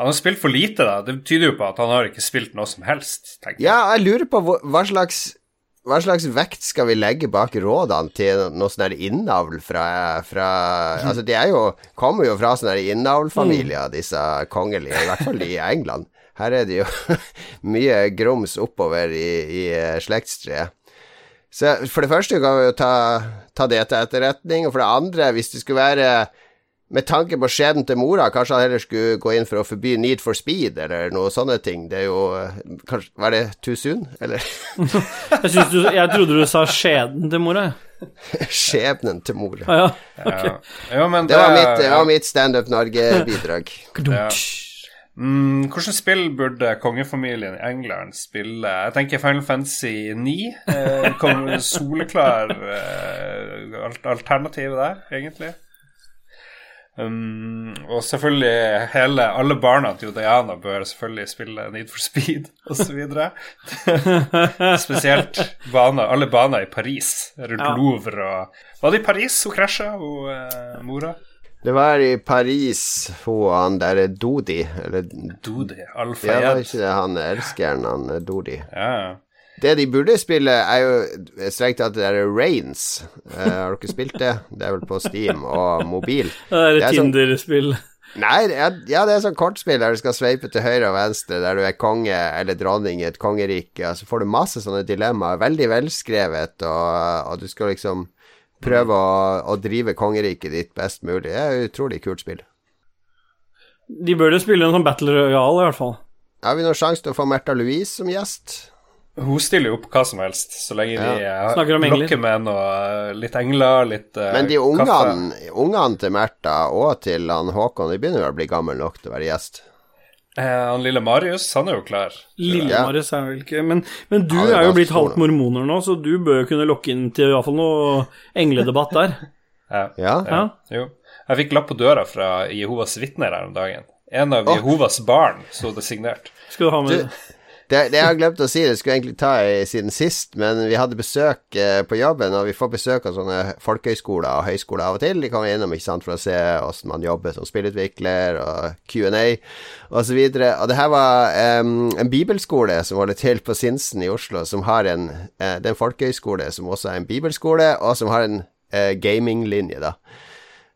Han har spilt for lite, da. Det tyder jo på at han har ikke spilt noe som helst, tenker jeg. Ja, jeg lurer på hva slags hva slags vekt skal vi legge bak rådene til noe sånn innavl fra, fra Altså, de er jo, kommer jo fra sånne innavlfamilier, disse kongelige, i hvert fall i England. Her er det jo (laughs) mye grums oppover i, i eh, slektstreet. Så for det første kan vi jo ta, ta det til etterretning, og for det andre, hvis det skulle være med tanke på skjebnen til mora, kanskje han heller skulle gå inn for å forby Need for Speed eller noe sånne ting. Det er jo eh, kanskje, Var det too soon, eller? (laughs) Jeg, du, jeg trodde du sa skjeden til mora. Skjebnen til mora. (laughs) Ah, ja. Ja. Jo, men Det var mitt, det ja. var mitt Standup Norge-bidrag. (laughs) Ja. Mm, Hvilket spill burde kongefamilien i England spille? Jeg tenker Final Fantasy 9. Eh, soleklar eh, alt- alternativ der, egentlig. Um, og selvfølgelig hele, alle barna til Diana bør selvfølgelig spille Need for Speed osv. (laughs) Spesielt baner, alle baner i Paris, rundt Ja. Louvre og Var det i Paris hun krasja, hun eh, mora? Det var i Paris hun han der Dodi, eller Dodi, Ja, var Al-Fayed. ikke det han elskeren, han Dodi. Ja, ja. Det de burde spille, er jo strengt tatt det derre Rains. Uh, har dere spilt det? Det er vel på Steam og mobil. Det er et sånn- Tinder-spill. Nei, ja, det er sånn kortspill der du skal sveipe til høyre og venstre, der du er konge eller dronning i et kongerike, og så får du masse sånne dilemmaer. Veldig velskrevet, og, og du skal liksom prøve å, å drive kongeriket ditt best mulig. Det er et utrolig kult spill. De bør jo spille en sånn Battle royal, i hvert fall. Har vi noen sjanse til å få Märtha Louise som gjest? Hun stiller jo opp hva som helst, så lenge de Snakker om engler. lokker med noe litt engler, litt uh, Men de ungene, ungene til Märtha og til han Håkon, de begynner vel å bli gamle nok til å være gjest. Eh, han lille Marius, han er jo klar. Lille-Marius er vel ikke Men, men du Ja, er er jo blitt halvt mormoner nå, så du bør jo kunne lokke inn til i hvert fall noe engledebatt der. (laughs) Ja. Ja? Ja. Jo. Jeg fikk lapp på døra fra Jehovas vitner her om dagen. En av Jehovas barn sto det signert. Skal du ha med Du, det, det jeg har glemt å si, det skulle jeg egentlig ta i siden sist, men vi hadde besøk eh, på jobben, og vi får besøk av sånne folkehøyskoler og høyskoler av og til. De kommer innom ikke sant, for å se hvordan man jobber som spillutvikler, og Q&A osv. Og, og det her var eh, en bibelskole som holder til på Sinsen i Oslo, som har en eh, Det er en folkehøyskole som også er en bibelskole, og som har en eh, gaminglinje, da.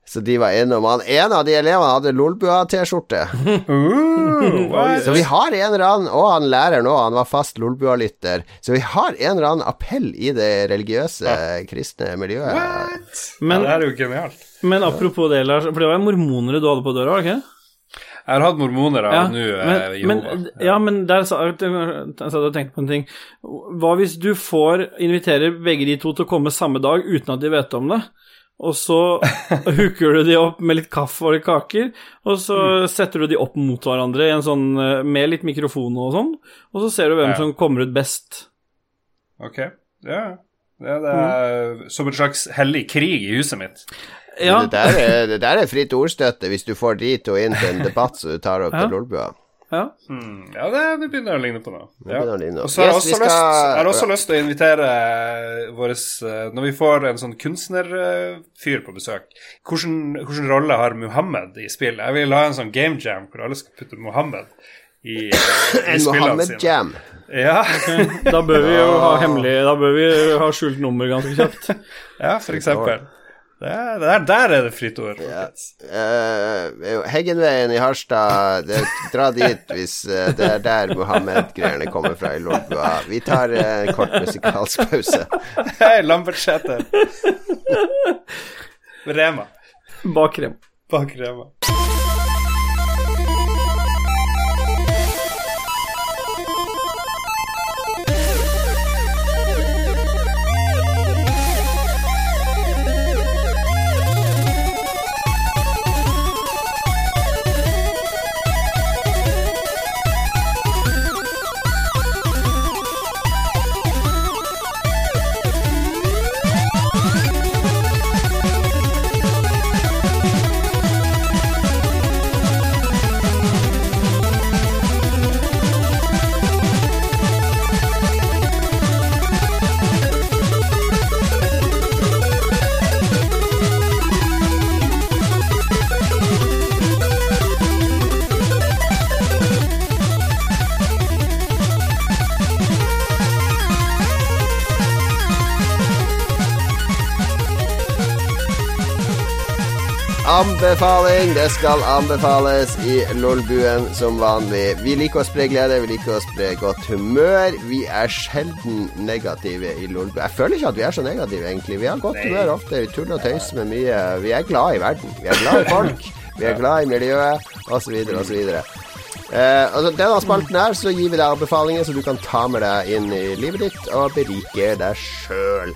Så de var innom han. En av de elevene hadde Lolbua-T-skjorte. Uh. Så vi har en eller annen, og han lærer nå, han var fast Lolbua-lytter. Så vi har en eller annen appell i det religiøse kristne miljøet. What? Men- ja, det er jo genialt. Men apropos det, Lars, for det var jo mormonere du hadde på døra, var det ikke? Jeg har hatt mormoner av Ja, nå men, men, ja, men der sa jeg og tenkte på en ting. Hva hvis du får invitere begge de to til å komme samme dag uten at de vet om det? Og så hooker du de opp med litt kaffe og litt kaker, og så Mm. setter du de opp mot hverandre i en sånn, eh, med litt mikrofon og sånn, og så ser du hvem Ja. som kommer ut best. Ok, ja. ja det er som en slags hellig krig i huset mitt. Ja, Det, der er, det der er fritt ordstøtte hvis du får de to inn til en debatt så du tar opp Ja. til Lolbua. Ja. Mm, ja, det, det begynner å ligne på noe. Ja. Og så har Yes, jeg også, lyst, skal- jeg har også lyst til å invitere våre Når vi får en sånn kunstnerfyr på besøk Hvilken hvilken rolle har Muhammed i spill? Jeg vil ha en sånn game jam hvor alle skal putte Muhammed i, i En spillene sine. Mohammed-jam. Ja. Da bør vi jo ha hemmelig Da bør vi ha skjult nummer ganske kjapt. ja, for eksempel. Det er, det er, der er det fritt ord. Ja. folkens. Eh, Heggenveien i Harstad, det, dra dit hvis uh, det er der Mohammed-greiene kommer fra i Lolbua. Vi tar eh, en kort musikalsk pause. Hei, Lambertseter. Rema. Bak Bakrema Bak Rema. Anbefaling. Det skal anbefales i Lolbuen som vanlig. Vi liker å spre glede, vi liker å spre godt humør. Vi er sjelden negative i Lolbuen. Jeg føler ikke at vi er så negative, egentlig. Vi har godt humør ofte. Vi tuller og tøyser med mye. Vi er glad i verden. Vi er glad i folk. (laughs) Vi er glad i miljøet, osv., osv. Eh, altså, denne spalten her så gir vi deg anbefalinger så du kan ta med deg inn i livet ditt og berike deg sjøl.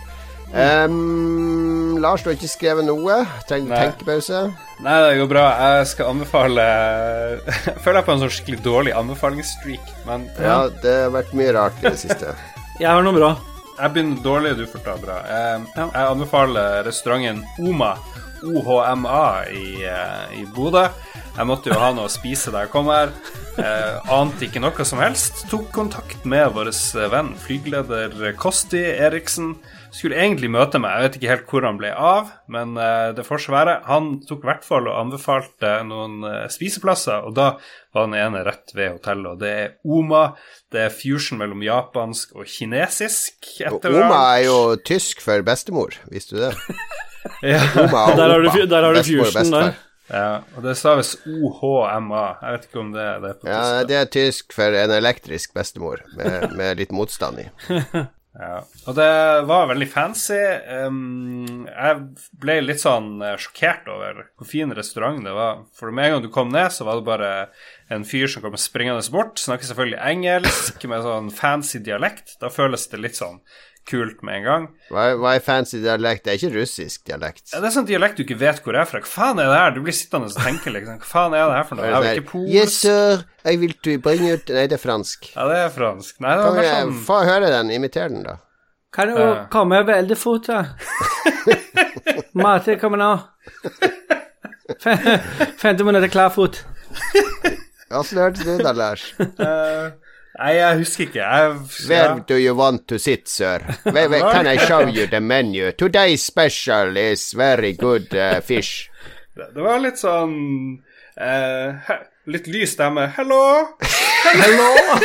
Um, Lars, du har ikke skrevet noe? Trenger du tenkepause? Nei, det går bra. Jeg skal anbefale Jeg (laughs) føler jeg på en sånn skikkelig dårlig anbefalingsstreak, men Ja, det har vært mye rart i det siste. (laughs) Jeg har noe bra. jeg begynner dårlig, du får ta bra. Jeg, Ja. jeg anbefaler restauranten Oma, OHMA, i, eh, i Bodø. Jeg måtte jo ha noe å spise da jeg kom her. Eh, ante ikke noe som helst. Tok kontakt med vår venn, flygeleder Kosti Eriksen. Skulle egentlig møte meg, jeg vet ikke helt hvor han ble av, men eh, det får så være. Han tok i hvert fall og anbefalte noen eh, spiseplasser, og da var den ene rett ved hotellet, og det er Oma. Det er fusion mellom japansk og kinesisk. Og Oma er jo tysk for bestemor, visste du det? Ja, (laughs) Oma og Der har du der har du fusion der. Ja, og det staves OHMA. Jeg vet ikke om det, det er på Ja, det er tysk for en elektrisk bestemor, med, med litt motstand i. (laughs) Ja. Og det var veldig fancy. Um, jeg ble litt sånn eh, sjokkert over hvor fin restaurant det var. For med en gang du kom ned, så var det bare en fyr som kom springende bort. Snakker selvfølgelig engelsk med sånn fancy dialekt. Da føles det litt sånn kult med en gang. Hva, er- fancy dialekt? Det er ikke russisk dialekt. Ja, det er sånn dialekt du ikke vet hvor er fra. Hva faen er det her? Du blir sittende og tenke liksom Hva faen er det her for noe? Jeg er ikke polsk. Yes, sir, jeg vil to bring ut Nei, det er fransk. Ja, det er fransk. Nei, det var Kan sånn få høre den? Imiter den, da. Kan du Ja. komme veldig fort, da? (laughs) Mate kommer nå. Femte 50 minutter klar fot. Åssen hørtes det ut da, Lars? Nei, jeg husker ikke. Jeg, Where do you want to sit, sir? Where, where, can I show you the menu? Today's special is very good uh, fish. Det det var litt sånn uh, Litt lys stemme. Hello! Hello! (laughs)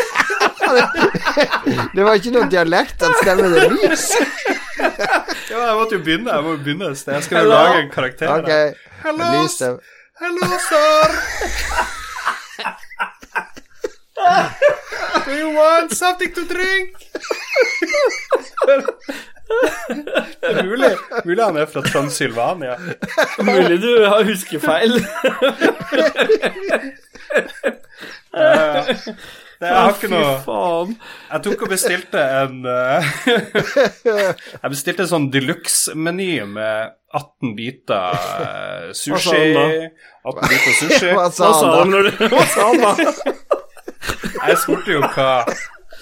Det var ikke noe dialekt at stemmen er lys. (laughs) Ja, jeg måtte jo begynne. Jeg må jo begynne et sted. Jeg skal jo Hello? lage en karakter. Okay. Hello. Hello, sir! (laughs) Do you want something to drink? Det er mulig, mulig han er fra Transylvania. Mulig du har huskefeil. Det, jeg har ikke noe Fy faen. Jeg tok og bestilte en eh, (laughs) Jeg bestilte en sånn deluxe-meny med 18 biter eh, sushi. 18 biter sushi. Hva sa han da? Hva sa han da? (laughs) Jeg spurte jo hva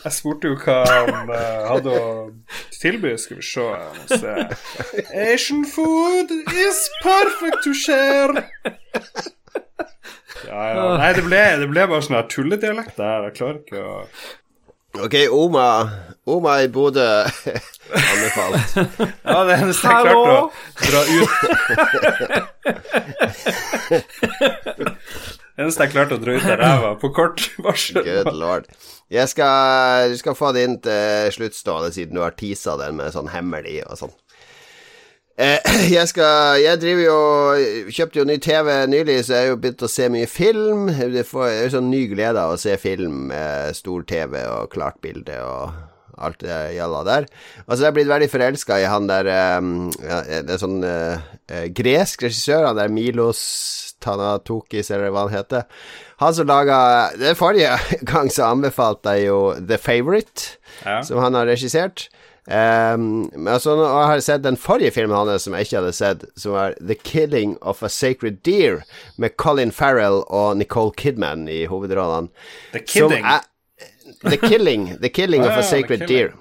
Jeg spurte jo hva han uh, hadde å tilby. Skal vi se, se. Asian food is perfect to share. Ja, ja. Nei, det ble, det ble bare sånn her tulledialekt der. Jeg klarer ikke å Ok, Oma Oma i Bodø anbefalt. Ja, det eneste jeg klarte å dra ut (laughs) eneste jeg klarte å dra ut av ræva på kort varsel Good lord. Jeg skal, du skal få det inn til sluttstående, siden du har teasa den med sånn hemmelig og sånn. Eh, (clears throat) jeg skal Jeg driver jo Kjøpte jo ny TV nylig, så jeg har jo begynt å se mye film. Det er jo sånn ny glede av å se film med stor TV og klart bilde og alt det gjalla der. Altså, jeg er blitt veldig forelska i han der um, ja, Det er sånn eh, gresk regissør, han der Milos Tanatokis, eller hva han heter. Han som laga Det forrige (laughs) gang så anbefalte jeg jo The Favourite, Ja. som han har regissert. Um, men altså, jeg har sett den forrige filmen hans som jeg ikke hadde sett, som var The Killing of a Sacred Deer, med Colin Farrell og Nicole Kidman i hovedrollene. The Som er- The Killing. The Killing of a Sacred Deer.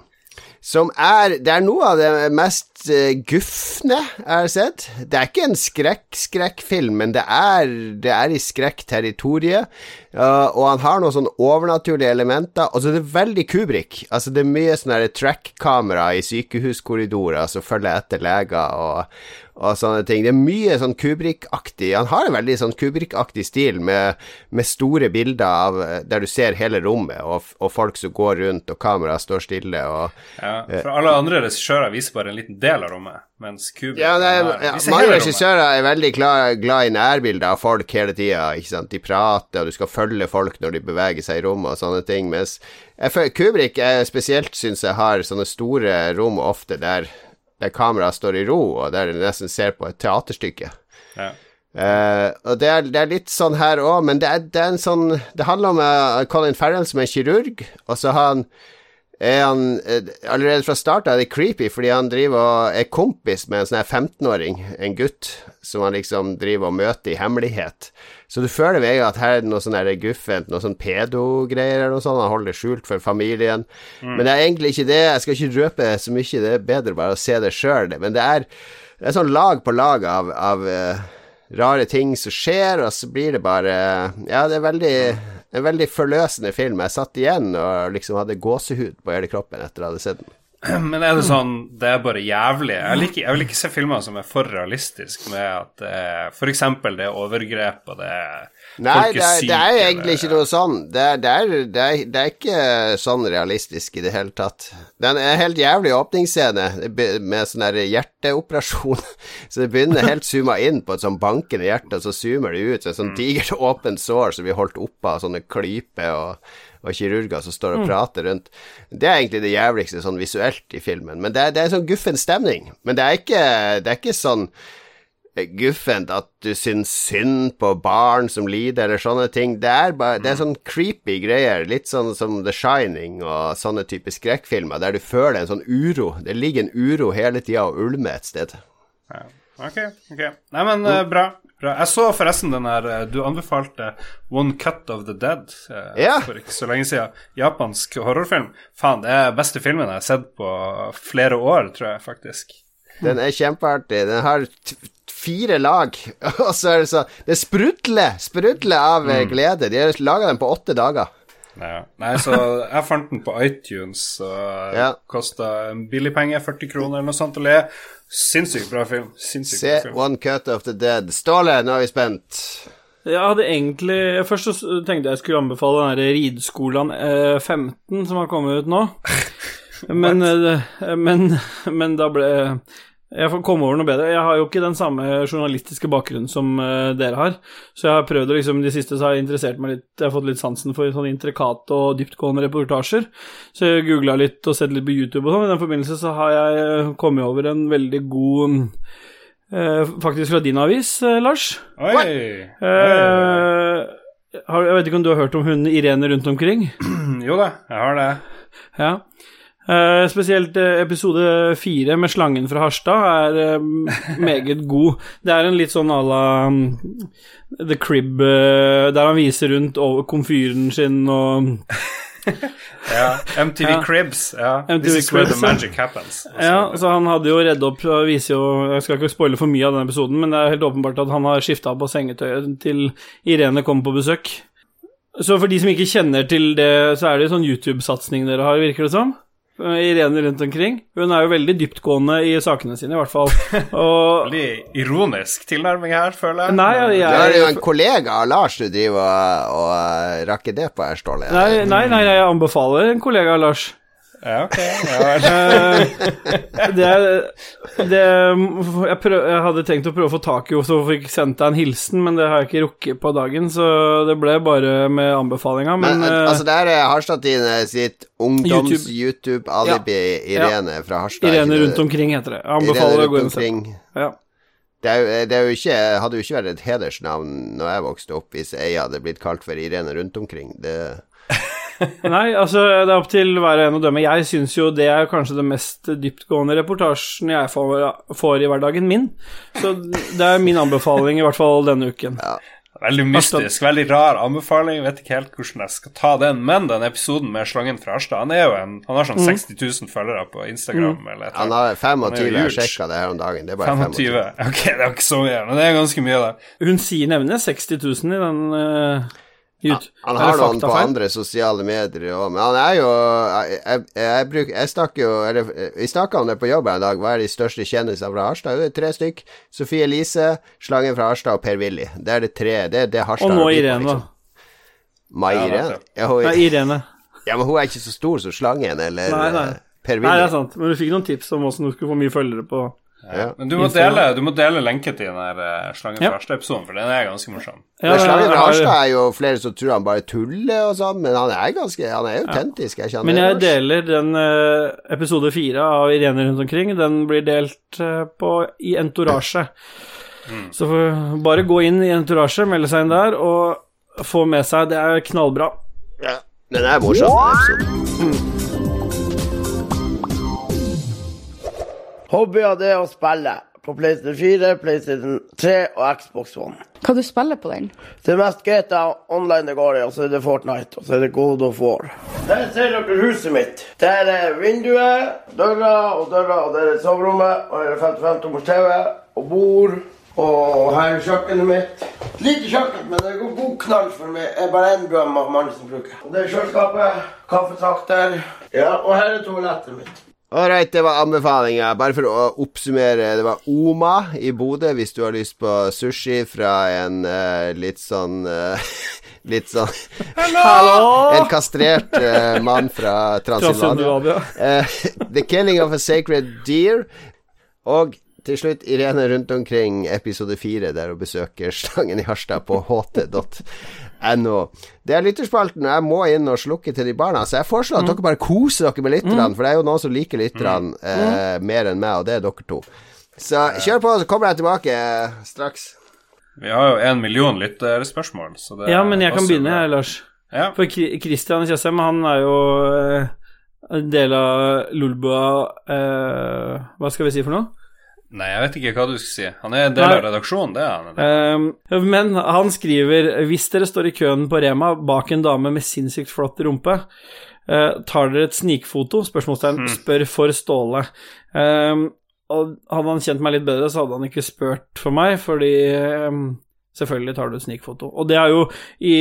Som er Det er noe av det mest eh, gufne jeg har sett. Det er ikke en skrekk-skrekkfilm, men det er, det er i skrekkterritoriet. Uh, og han har noen sånn overnaturlige elementer. Og så er det veldig Kubrik. Altså Det er mye sånne her track-kamera i sykehuskorridorer som følger etter leger og, og sånne ting. Det er mye sånn Kubrik-aktig. Han har en veldig sånn Kubrik-aktig stil med, med store bilder av eh, der du ser hele rommet, og, og folk som går rundt, og kameraet står stille, og Ja, for alle andre regissører viser bare en liten del av rommet, mens Kubrick Ja, har- ja, mange regissører er veldig glad, glad i nærbilder av folk hele tida. De prater, og du skal følge folk når de beveger seg i rommet og sånne ting. Mens Kubrik Kubrick spesielt, syns jeg, har sånne store rom ofte der, der kameraet står i ro, og der du nesten ser på et teaterstykke. Ja. Uh, og det er, det er litt sånn her òg, men det er, det er en sånn Det handler om uh, Colin Farrell som er kirurg, og så han er han uh, Allerede fra start av er det creepy, fordi han driver og er kompis med en sånn her 15-åring, en gutt, som han liksom driver og møter i hemmelighet. Så du føler med at her er det noe sånn guffent, noe sånn pedo-greier eller noe sånt. Han holder det skjult for familien. Men det er egentlig ikke det. Jeg skal ikke røpe så mye, det er bedre bare å se det sjøl. Men det er, det er sånn lag på lag av, av uh, rare ting som skjer, og så blir det bare Ja, det er veldig en veldig forløsende film. Jeg satt igjen og liksom hadde gåsehud på hele kroppen etter å ha sett den. (clears throat) Men er det sånn Det er bare jævlig. Jeg, liker, jeg vil ikke se filmer som er for realistiske med at eh, eksempel det er overgrep og det er Nei, det er, det er egentlig ikke noe sånn. Det er, det, er, det, er, ikke sånn realistisk i det hele tatt. Det er en helt jævlig åpningsscene med sånn der hjerteoperasjon. (laughs) Så det begynner helt zooma inn på et sånn bankende hjerte, og så zoomer det ut. Så et sånn digert åpent sår som blir holdt oppe av sånne klyper og, og kirurger som står og prater rundt. Det er egentlig det jævligste sånn visuelt i filmen. Men det er, det er sånn guffen stemning. Men det er ikke, det er ikke sånn guffent at du syns synd på barn som lider, eller sånne ting. Det er bare Det er sånn creepy greier, litt sånn som The Shining og sånne typer skrekkfilmer, der du føler en sånn uro. Det ligger en uro hele tida og ulmer et sted. Ja. Ok, ok. Nei, men uh, bra. bra. Jeg så forresten den her eh, Du anbefalte One Cut of the Dead uh, yeah. for ikke så lenge siden. Japansk horrorfilm. Faen, det er beste filmen jeg har sett på flere år, tror jeg faktisk. Den er kjempeartig. Den har fire lag, (laughs) og så er det så Det sprudler, sprudler av mm. glede. De har laga den på åtte dager. Ja. Nei, så jeg fant den på iTunes, og Ja. kosta en billig penge, 40 kroner eller noe sånt å le. Sinnssykt bra film. Sinnssykt Se bra film. One Cut of the Dead. Ståle, nå er vi spent. Jeg hadde egentlig Først så tenkte jeg skulle anbefale den derre Rideskolan eh, 15 som har kommet ut nå. (laughs) Men, eh, men, men da ble Jeg får komme over noe bedre. Jeg har jo ikke den samme journalistiske bakgrunnen som uh, dere har, så jeg har prøvd å liksom De siste så har jeg interessert meg litt Jeg har fått litt sansen for sånne intrikate og dyptgående reportasjer. Så jeg googla litt og sett litt på YouTube og sånn. I den forbindelse så har jeg eh, kommet over en veldig god uh, Faktisk fra din avis, uh, Lars. Oi! Oi. Eh, har, jeg vet ikke om du har hørt om hun Irene rundt omkring? (clears throat) Jo da, jeg har det. Ja. Eh, spesielt eh, episode fire med slangen fra Harstad er eh, (laughs) meget god. Det er en litt sånn à la mm, The Crib, der han viser rundt over komfyren sin og (laughs) Ja. MTV Ja. Cribs. Ja. MTV This is where the magic happens. Også. Ja, så han hadde jo redd opp viser jo Jeg skal ikke spoile for mye av den episoden, men det er helt åpenbart at han har skifta på sengetøyet til Irene kommer på besøk. Så for de som ikke kjenner til det, så er det sånn YouTube-satsing dere har, virker det som? Irene rundt omkring. Hun er jo veldig dyptgående i sakene sine, i hvert fall. (laughs) Og Veldig ironisk tilnærming her, føler jeg. Nei, jeg, Du er jo en kollega av Lars du driver og, og eh, rakker det på her, Ståle. Nei, nei, nei, jeg anbefaler en kollega av Lars. Ja, ok. Ja. (laughs) Eh, det er det, jeg, prøv, jeg hadde tenkt å prøve å få tak i henne så hun fikk sendt deg en hilsen, men det har jeg ikke rukket på dagen, så det ble bare med anbefalinga. Men, Men, eh, eh, altså, det her er Harstad-Tine sitt ungdoms-YouTube-alibi. Irene fra Harstad. Irene rundt omkring heter det. Jeg anbefaler å gå rundt inn og se. omkring. Ja. Det, er, jo- det er jo ikke, hadde jo ikke vært et hedersnavn når jeg vokste opp, hvis jeg hadde blitt kalt for Irene rundt omkring. Det, (laughs) Nei, altså, det er opp til hver og en å dømme. Jeg syns jo det er kanskje det mest dyptgående reportasjen jeg får, får i hverdagen min. Så det er min anbefaling, i hvert fall denne uken. Veldig mystisk, veldig rar anbefaling. Jeg vet ikke helt hvordan jeg skal ta den. Men den episoden med slangen fra Harstad Han er jo en Han har sånn 60 000 følgere på Instagram. Eller han har 25, Han er jeg sjekka det her om dagen. Det er bare 25. 25. Ok, det er ikke så mye, men det er ganske mye, da. Hun sier nevner 60 000 i den uh, YouTube. Han Er har noen på andre sosiale medier òg, men han er jo Jeg, jeg, jeg, bruker, jeg snakker jo eller, Vi snakka om det på jobb en dag. Hva er de største kjendisene fra Harstad? Det er tre stykk. Sofie Elise, Slangen fra Harstad og Per-Willy. Det er det tre. Det er det Harstad Og nå Irene, da. liksom. Mai Irene? Ja, hun, ja, Irene. ja, men hun er ikke så stor som Slangen, eller Nei, nei. Per Nei, det er sant, men du fikk noen tips om hvordan du skulle få mye følgere på Ja. Men du må, dele, du må dele lenke til den der uh, Slangen Ja. fra Harstad-episoden, for den er ganske morsom. Ja, Slangen fra Harstad er jo flere som tror han bare tuller og sånn, men han er ganske Han er autentisk. Jeg kjenner Men jeg det. deler den eh, episode fire av Irene rundt omkring. Den blir delt eh, på, i Entourage. Så får- bare gå inn i Entorasje, melde seg inn der, og få med seg Det er knallbra. Ja, den er morsom. den episoden. Hobbyer det er å spille på PlayStation 4, PlayStation 3 og Xbox One. Hva du spiller på den? Det er mest GTA online det går i, og så er det Fortnite, og så er det God of War. Der ser dere huset mitt. Der er vinduet, døra og døra, og der er soverommet, og her er 55 tommers TV, og bord, og her er kjøkkenet mitt. Lite kjøkken, men det går god knall for meg. Det er bare en drøm av som bruker. Og det er kjøleskapet, kaffetrakter, ja, og her er toalettet mitt. Ålreit, det var anbefalinga. Bare for å oppsummere, det var Oma i Bodø hvis du har lyst på sushi fra en uh, litt sånn uh, (laughs) Litt sånn Hallo! En kastrert uh, mann fra. Eh, The Killing of a Sacred Deer. Og til slutt Irene rundt omkring episode fire, der hun besøker Slangen i Harstad på ht.no. Det er lytterspalten, og jeg må inn og slukke til de barna. Så jeg foreslår at dere bare koser dere med lytterne, for det er jo noen som liker lytterne eh, mer enn meg, og det er dere to. Så kjør på, så kommer jeg tilbake eh, straks. Vi har jo en million lytterspørsmål, så det Ja, men jeg kan begynne, jeg, Lars. Ja. For Kristian Kjøsheim, han er jo eh, en del av Lulboa eh, Hva skal vi si for noe? Nei, jeg vet ikke hva du skal si. Han er en del Nei. av redaksjonen, det er han. Eh, men han skriver Hvis dere står i køen på Rema bak en dame med sinnssykt flott rumpe, uh, tar dere et snikfoto? Spørsmålstegn. Spør for Ståle. Um, og hadde han kjent meg litt bedre, så hadde han ikke spurt for meg, fordi eh, Selvfølgelig tar du et snikfoto. Og det er jo i,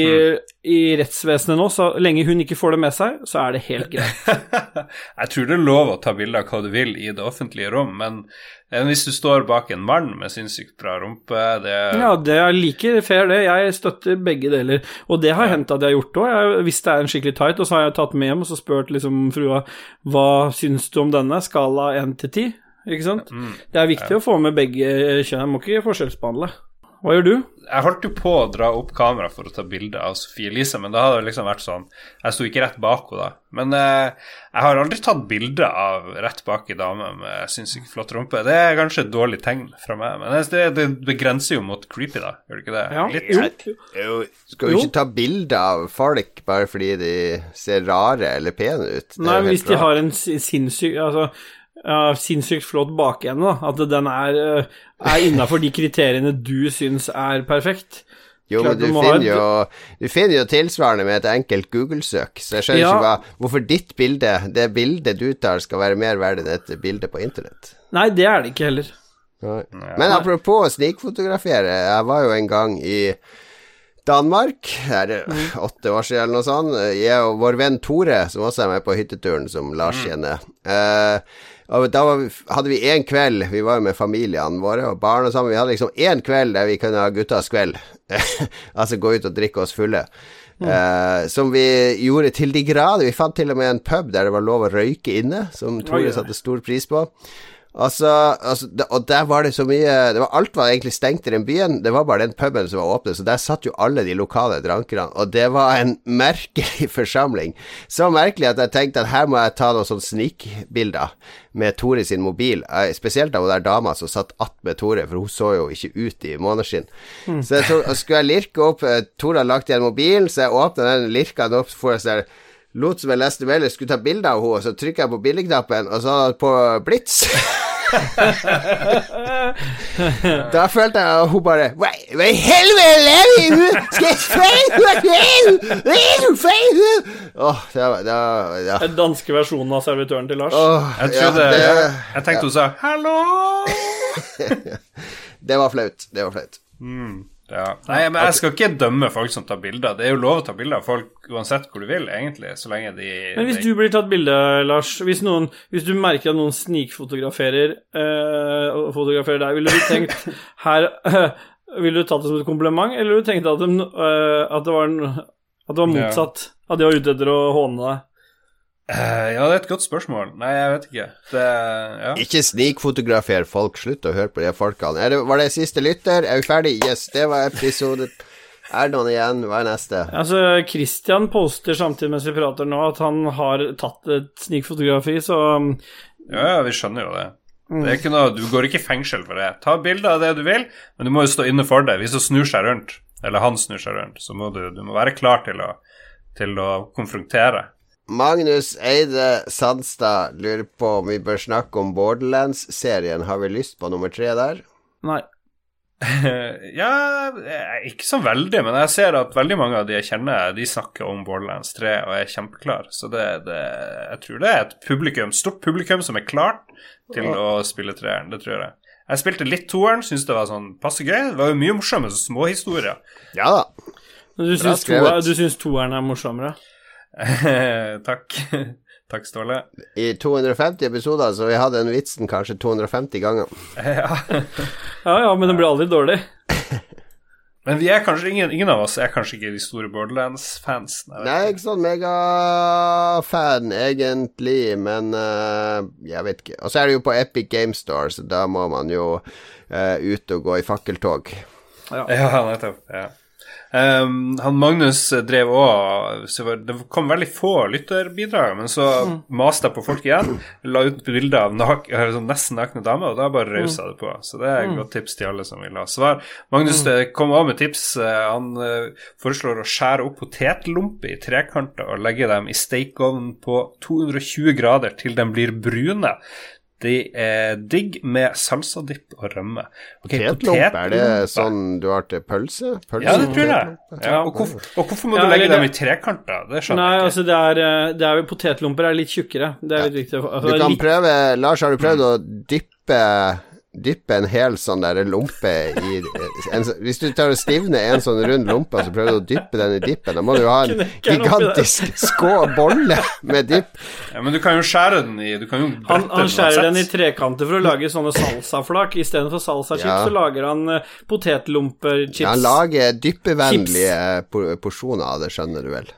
i rettsvesenet nå, så lenge hun ikke får det med seg, så er det helt (laughs) greit. jeg tror det er lov å ta bilde av hva du vil i det offentlige rom, men hvis du står bak en mann med sinnssykt bra rumpe, det Ja, det er like fair, det. Jeg støtter begge deler. Og det har hendt at jeg har gjort òg. Hvis det er en skikkelig tight, og så har jeg tatt med hjem og så spurt liksom frua hva syns du om denne, skala 1 til 10, ikke sant? Det er viktig å få med begge kjønn, jeg må ikke forskjellsbehandle. Hva gjør du? Jeg holdt jo på å dra opp kamera for å ta bilde av Sofie Elise, men da hadde det liksom vært sånn Jeg sto ikke rett bak henne da. Men eh, jeg har aldri tatt bilde av rett bak ei dame med sinnssykt flott rumpe. Det er kanskje et dårlig tegn fra meg, men det, det begrenser jo mot creepy, da. Gjør det ikke det? Ja, Litt. jo. Jo, skal jo ikke ta bilde av folk bare fordi de ser rare eller pene ut. Det Nei, hvis de rart. har en si- sinnssyk Altså Uh, sinnssykt flott bakende, da. At den er, eh, er innafor de kriteriene du syns er perfekt. Jo, Klart men du du finner jo, du finner jo tilsvarende med et enkelt Google-søk, så jeg skjønner Ja. ikke hva, hvorfor ditt bilde, det bildet du tar, skal være mer verdt enn et bilde på internett. Nei, det er det ikke heller. Nei. Men apropos å snikfotografere, jeg var jo en gang i Danmark, er det åtte år siden eller noe sånt. Jeg og vår venn Tore, som også er med på hytteturen, som Lars kjenner. Eh, og da vi, hadde vi én kveld, vi var jo med familiene våre og barn og sammen, vi hadde liksom én kveld der vi kunne ha guttas kveld. (laughs) altså gå ut og drikke oss fulle. Uh, som vi gjorde til de grader. Vi fant til og med en pub der det var lov å røyke inne, som Tore satte stor pris på. Altså, altså, og der var det så mye det var, Alt var egentlig stengt i den byen. Det var bare den puben som var åpen, så der satt jo alle de lokale drankerne. Og det var en (laughs) merkelig forsamling. Så merkelig at jeg tenkte at her må jeg ta noen sånne snikbilder med Tore sin mobil. Eh, Spesielt av hun der dama som satt attmed Tore, for hun så jo ikke ut i måneskinn. Så jeg så, og skulle jeg lirke opp eh, Tore har lagt igjen mobilen, så jeg åpna den, lirka den opp, så får jeg sånn lot som jeg leste melding, skulle ta bilde av henne, og så trykka jeg på bildeknappen, og så på blits. (laughs) (laughs) da følte jeg at hun bare Hva i helvete lever du? Skal jeg feil? Feil? Åh, det var det var- ja. Den danske versjonen av servitøren til Lars. Åh, Jeg ja, det, Jeg tenkte hun sa 'hallo'. (laughs) det var flaut. Det var flaut. Ja. Nei, men jeg skal ikke dømme folk som tar bilder. Det er jo lov å ta bilder av folk uansett hvor du vil, egentlig, så lenge de Men hvis du blir tatt bilde, Lars, hvis, noen, hvis du merker at noen snikfotograferer øh, og fotograferer deg, ville du tenkt (laughs) her øh, Ville du tatt det som et kompliment, eller ville du tenkt at, de, eh, at, det var, at det var motsatt? At de var ute etter å håne deg? Eh, ja, det er et godt spørsmål. Nei, jeg vet ikke. Det, ja. Ikke snikfotografer folk. Slutt å høre på de folkene. Er det, var det siste lytter? Er vi ferdig? Yes, det var episode Er det noen igjen? Hva er neste? Altså, Christian poster samtidig mens vi prater nå, at han har tatt et snikfotografi, så um, ja, ja, vi skjønner jo det. Det er ikke noe, Du går ikke i fengsel for det. Ta bilde av det du vil, men du må jo stå inne for det. Hvis du snur seg rundt, eller han snur seg rundt, så må du, du må være klar til å, til å konfrontere. Magnus Eide Sandstad lurer på om vi bør snakke om Borderlands-serien. Har vi lyst på nummer tre der? nei. (laughs) ja, eh, ikke så veldig, men jeg ser at veldig mange av de jeg kjenner, de snakker om Borderlands 3 og er kjempeklar. Så det, det, jeg tror det er et publikum, stort publikum som er klart til å spille treeren. Det tror jeg. Jeg spilte litt toeren, syntes det var sånn passe gøy. Det var jo mye morsomme småhistorier. Ja da. Du syns, skrevet. toer, du syns toeren er morsommere? (laughs) Takk. Takk, Ståle. I 250 episoder, så vi hadde den vitsen kanskje 250 ganger. (laughs) Ja. Ja ja, men den blir aldri dårlig. (laughs) Men vi er kanskje ingen, ingen av oss er kanskje ikke de store Borderlands-fans. Jeg Nei, ikke sånn megafan egentlig, men uh, jeg vet ikke. Og så er det jo på Epic Game Store, så da må man jo uh, ut og gå i fakkeltog. Ja, nettopp. Ja. Um, han Magnus drev òg Det kom veldig få lytterbidrag, men så maste jeg på folk igjen. La ut bilde av nak sånn nesten nakne damer, og da bare rausa det på. Så det er et godt tips til alle som vil ha svar. Magnus mm. kom òg med tips. Eh, Han uh, foreslår å skjære opp potetlomper i trekanter og legge dem i stekeovnen på 220 grader til de blir brune. De er digg med salsadipp og rømme. Okay, Potetlompe, er det sånn du har til pølse? pølse Ja, det tror jeg. Ja, og, hvorfor, og hvorfor må Ja, du legge det, dem i trekanter? Det skjønner Nei, jeg ikke. altså det er, eh, det er Potetlomper er litt tjukkere. Det er litt viktig. Altså, Du kan litt, prøve Lars, har du prøvd å dyppe Dyppe en hel sånn der lompe i en, Hvis du tar og stivner en sånn rund lompe, og så prøver du å dyppe den i dippen, da må du ha en den gigantisk skå bolle med dipp. Ja, men du kan jo skjære den i Du kan jo han, han skjærer den i trekanter for å lage sånne salsaflak. Istedenfor salsachips Ja. så lager han potetlompechips. Ja, han lager dyppevennlige por porsjoner av det, skjønner du vel.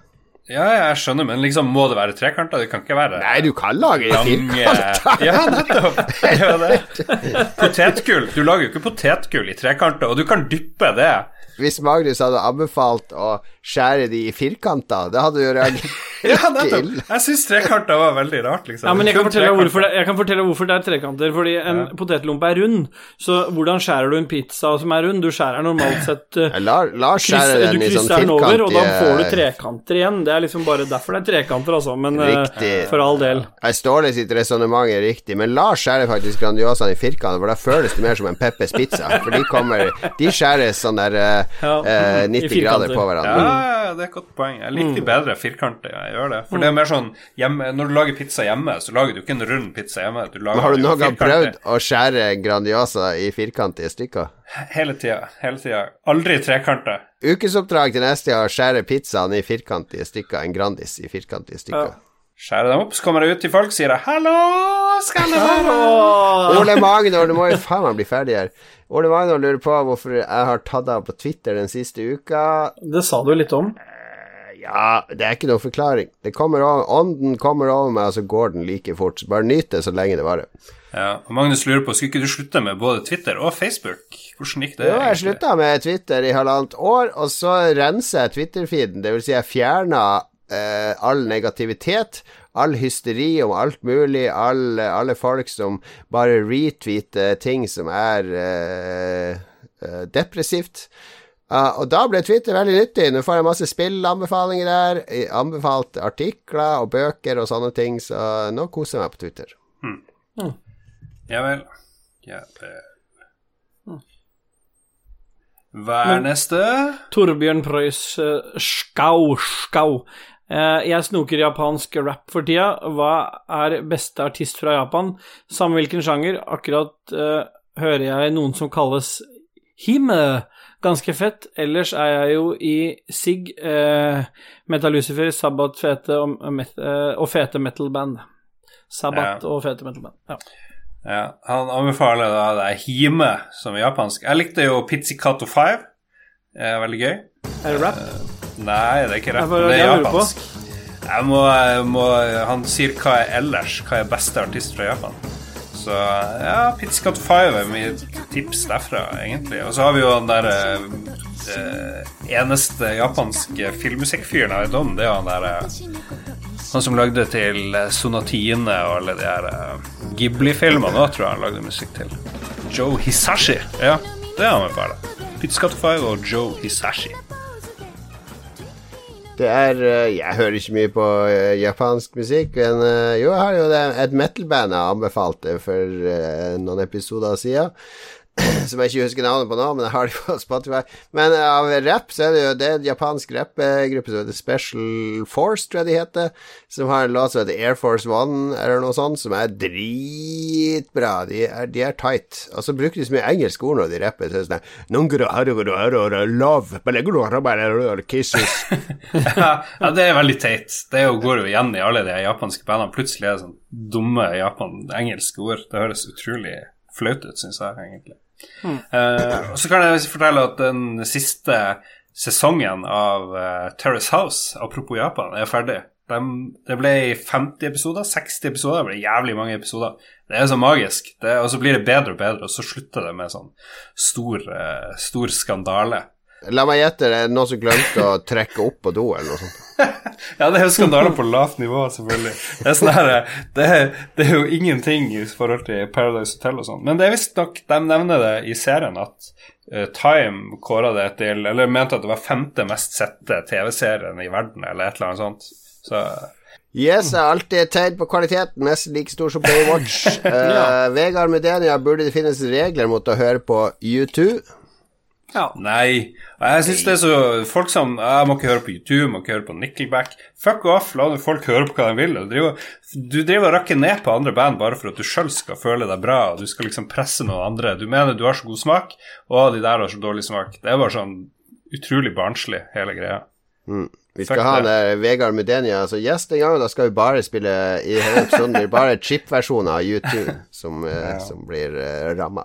Ja, jeg skjønner, men liksom må det være trekanter? Det kan ikke være Nei, du kan lage i lange firkant. Ja, nettopp. Ja. Potetgull. Du lager jo ikke potetgull i trekanter, og du kan dyppe det. Hvis Magnus hadde anbefalt å skjære de i firkanter, det hadde jo reagert (laughs) Ja, ille. Jeg syns trekanter var veldig rart, liksom. Ja, men jeg kan, det, jeg kan fortelle hvorfor det er trekanter. Fordi en potetlompe er rund. Så hvordan skjærer du en pizza som er rund? Du skjærer normalt sett uh, La, la oss skjære kryss, Du den i sånn krysser den over, og da får du trekanter igjen. Det er liksom bare derfor det er trekanter, altså. Men uh, for all del. Jeg står det sitt resonnement er riktig, men la skjære faktisk Grandiosaen i firkanter, for da føles det mer som en Peppers pizza. For de kommer De skjæres sånn der uh, Ja, eh, (laughs) 90 grader på hverandre. Ja, det er et godt poeng. Jeg liker de bedre firkanter. Jeg gjør det. For det er mer sånn hjemme, Når du lager pizza hjemme, så lager du ikke en rund pizza hjemme. Du lager Men har du noen gang prøvd å skjære Grandiosa i firkantige stykker? Hele tida. Hele tida. Aldri trekanter. Ukesoppdrag til neste år skjære pizzaen i firkantige stykker. En Grandis i firkantige stykker. Skjærer dem opp, så kommer jeg ut til folk og sier 'hallo, skal det være?' Ole Magnor, du må jo faen meg bli ferdig her. Ole Magnor lurer på hvorfor jeg har tatt av på Twitter den siste uka. Det sa du litt om. Ja, det er ikke noe forklaring. Det kommer over, Ånden kommer over meg, og så går den like fort. Så bare nyt det så lenge det varer. Ja, og Magnus lurer på, skulle ikke du slutte med både Twitter og Facebook? Hvordan gikk det? Jo, jeg slutta med Twitter i halvannet år, og så renser jeg Twitter-feeden. Det vil si, jeg fjerna eh, all negativitet, all hysteri om alt mulig, all, alle folk som bare retweeter ting som er uh, depressivt. Uh, og da ble Twitter veldig nyttig. Nå får jeg masse spillanbefalinger der, Anbefalt anbefalte artikler og bøker og sånne ting, så nå koser jeg meg på Twitter. Ja vel. Ja, vel. Hva er neste? Torbjørn Preus uh, Skau, Skau. Eh, jeg snoker japansk rap for tida. Hva er beste artist fra Japan? Samme hvilken sjanger. Akkurat uh, hører jeg noen som kalles Hime. Ganske fett. Ellers er jeg jo i SIG, eh, Metalucifer, Sabbat fete og, met, uh, og fete metal-band. Sabbat Ja. og fete metal-band. Ja. Ja, han anbefaler da det er hime, som er japansk. Jeg likte jo Pizzicato 5. Er veldig gøy. Er det rap? Nei, det er ikke rett, det er japansk. Jeg må, jeg må Han sier hva er ellers, hva er beste artist fra Japan. Så ja, Pizzicat 5 er mitt tips derfra, egentlig. Og så har vi jo den der eh, eneste japanske filmmusikkfyren jeg vet om, det er han der eh, Han som lagde til Sonatine og alle de her eh, Ghibli-filmene òg, tror jeg han lagde musikk til. Joe Hisashi. Ja, det er han vel bare. Pizzicat 5 og Joe Hisashi. Det er eh, Jeg hører ikke mye på eh, japansk musikk, men eh, jo, jeg har jo det, et metal-band jeg anbefalte for noen episoder siden. (clears throat) Som jeg ikke husker navnet på nå, men jeg har det på Spotify. Men av rap så er det jo det er en japansk rappgruppe som heter Special Force, tror jeg de heter. Som har en låt som heter Air Force One, eller noe sånt, som er dritbra. De er, de er tight. Og så bruker de så mye engelske ord når de rapper. Så sånn "Nongoro, harugodo, haroro, Love kisses. (laughs) ja, det er veldig teit. Det går jo igjen i alle de japanske bandene. Plutselig er det sånn dumme japan-engelske ord. Det høres utrolig flaut ut, syns jeg, egentlig. Eh, og så kan jeg fortelle at den siste sesongen av uh, Terrace House, apropos Japan, er ferdig. De, det ble 50 episoder, 60 episoder, det ble jævlig mange episoder. Det er så magisk. Det, og så blir det bedre og bedre, og så slutter det med sånn stor, uh, stor skandale. La meg gjette, det er noen som glemte å trekke opp på do, eller noe sånt. (laughs) Ja, det er jo skandaler på lavt nivå, selvfølgelig. Det er, sånn her, det, er, det er jo ingenting i forhold til Paradise Hotel og sånn. Men det er visstnok De nevner det i serien at uh, Time kåra det til Eller mente at det var femte mest sette TV-serien i verden, eller et eller annet sånt. Så Yes, er alltid tegn på kvaliteten, nesten like stor som Baywatch. (laughs) uh, Vegard Medenia, burde det finnes regler mot å høre på U2? Ja. Nei. Og jeg syns det er så Folk som Jeg må ikke høre på YouTube, må ikke høre på Nickelback. Fuck off, la folk høre på hva de vil. Du driver, du driver og rakker ned på andre band bare for at du sjøl skal føle deg bra, og du skal liksom presse noen andre. Du mener du har så god smak, og de der har så dårlig smak. Det er bare sånn utrolig barnslig, hele greia. Vi Fuck skal ha det. en eh, Vegard Medenia som gjest en gang, da skal vi bare spille i hele episoden blir bare chip-versjoner av U2 (laughs) som, ja. som blir uh, ramma.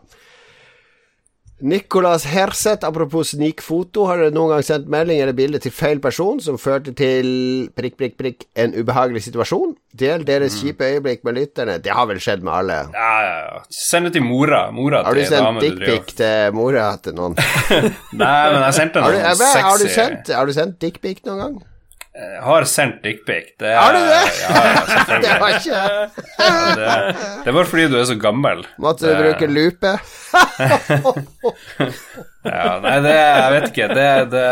Nicolas Herseth, apropos snikfoto, har dere noen gang sendt melding eller bilde til feil person som førte til prikk, prikk, prikk en ubehagelig situasjon? Del deres Mm. kjipe øyeblikk med lytterne. Det har vel skjedd med alle? Ja, ja, ja. Send det til mora. Mora Har du sendt dickpic til mora til noen? (laughs) Nei, men jeg sendte du, noe har du sendt, har du sendt dickpic noen gang? Jeg har sendt dickpic. Det Har du det? Ja, ja. (laughs) Det var ikke Det, det er bare fordi du er så gammel. Måtte du Det- bruke lupe? (laughs) Ja, nei, det Jeg vet ikke. Det, det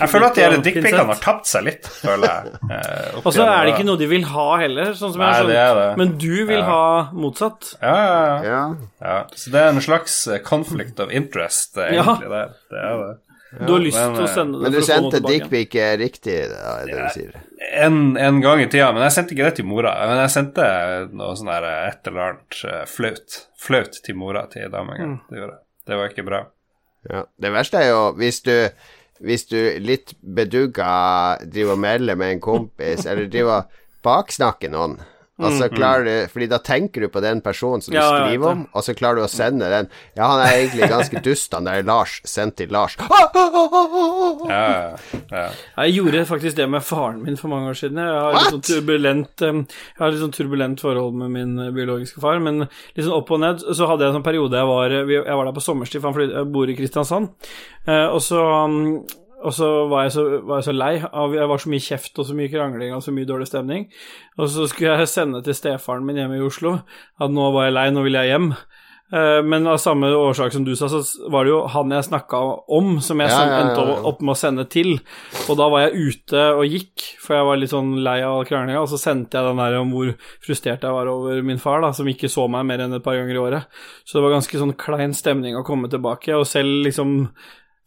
Jeg føler at de dickpicene har tapt seg litt, føler jeg. eh, Og så er det ikke noe de vil ha heller, sånn som Nei, jeg har det er det. skjønt. Men du vil Ja. ha motsatt. Ja, ja, ja. Ja. ja. Så det er en slags eh, conflict of interest, eh, Ja. egentlig. Der. Det er det. Du har lyst men, til å eh, sende det Men du sendte dickpic eh, riktig, da, er det du sier. En, en gang i tida, men jeg sendte ikke det til mora. Men jeg sendte noe sånn der eh, et eller annet flaut. Flaut til mora til ei dame en gang. Det gjorde jeg. Det var ikke bra. Ja. Det verste er jo hvis du Hvis du litt bedugga driver og melder med en kompis, eller driver og baksnakker noen, og så klarer du Fordi da tenker du på den personen som du Ja, skriver om, og så klarer du å sende den Ja, han er egentlig ganske dust, han der Lars. Sendt til Lars. (laughs) Ja, ja. Jeg gjorde faktisk det med faren min for mange år siden. Jeg har litt sånn turbulent, eh, jeg har litt sånn turbulent forhold med min eh, biologiske far, men litt sånn opp og ned. Så hadde jeg en sånn periode jeg var, jeg var der på sommerstid, for han bor i Kristiansand. Eh, Og så, og så var jeg så, var jeg så lei av Jeg var så mye kjeft og så mye krangling og så mye dårlig stemning. Og så skulle jeg sende til stefaren min hjemme i Oslo at nå var jeg lei, nå vil jeg hjem. Eh, Men av samme årsak som du sa, så var det jo han jeg snakka om, som jeg Ja, ja, ja, endte opp- med å sende til. Og da var jeg ute og gikk, for jeg var litt sånn lei av kranglinga, og så sendte jeg den der om hvor frustrert jeg var over min far, da, som ikke så meg mer enn et par ganger i året. Så det var ganske sånn klein stemning å komme tilbake, og selv liksom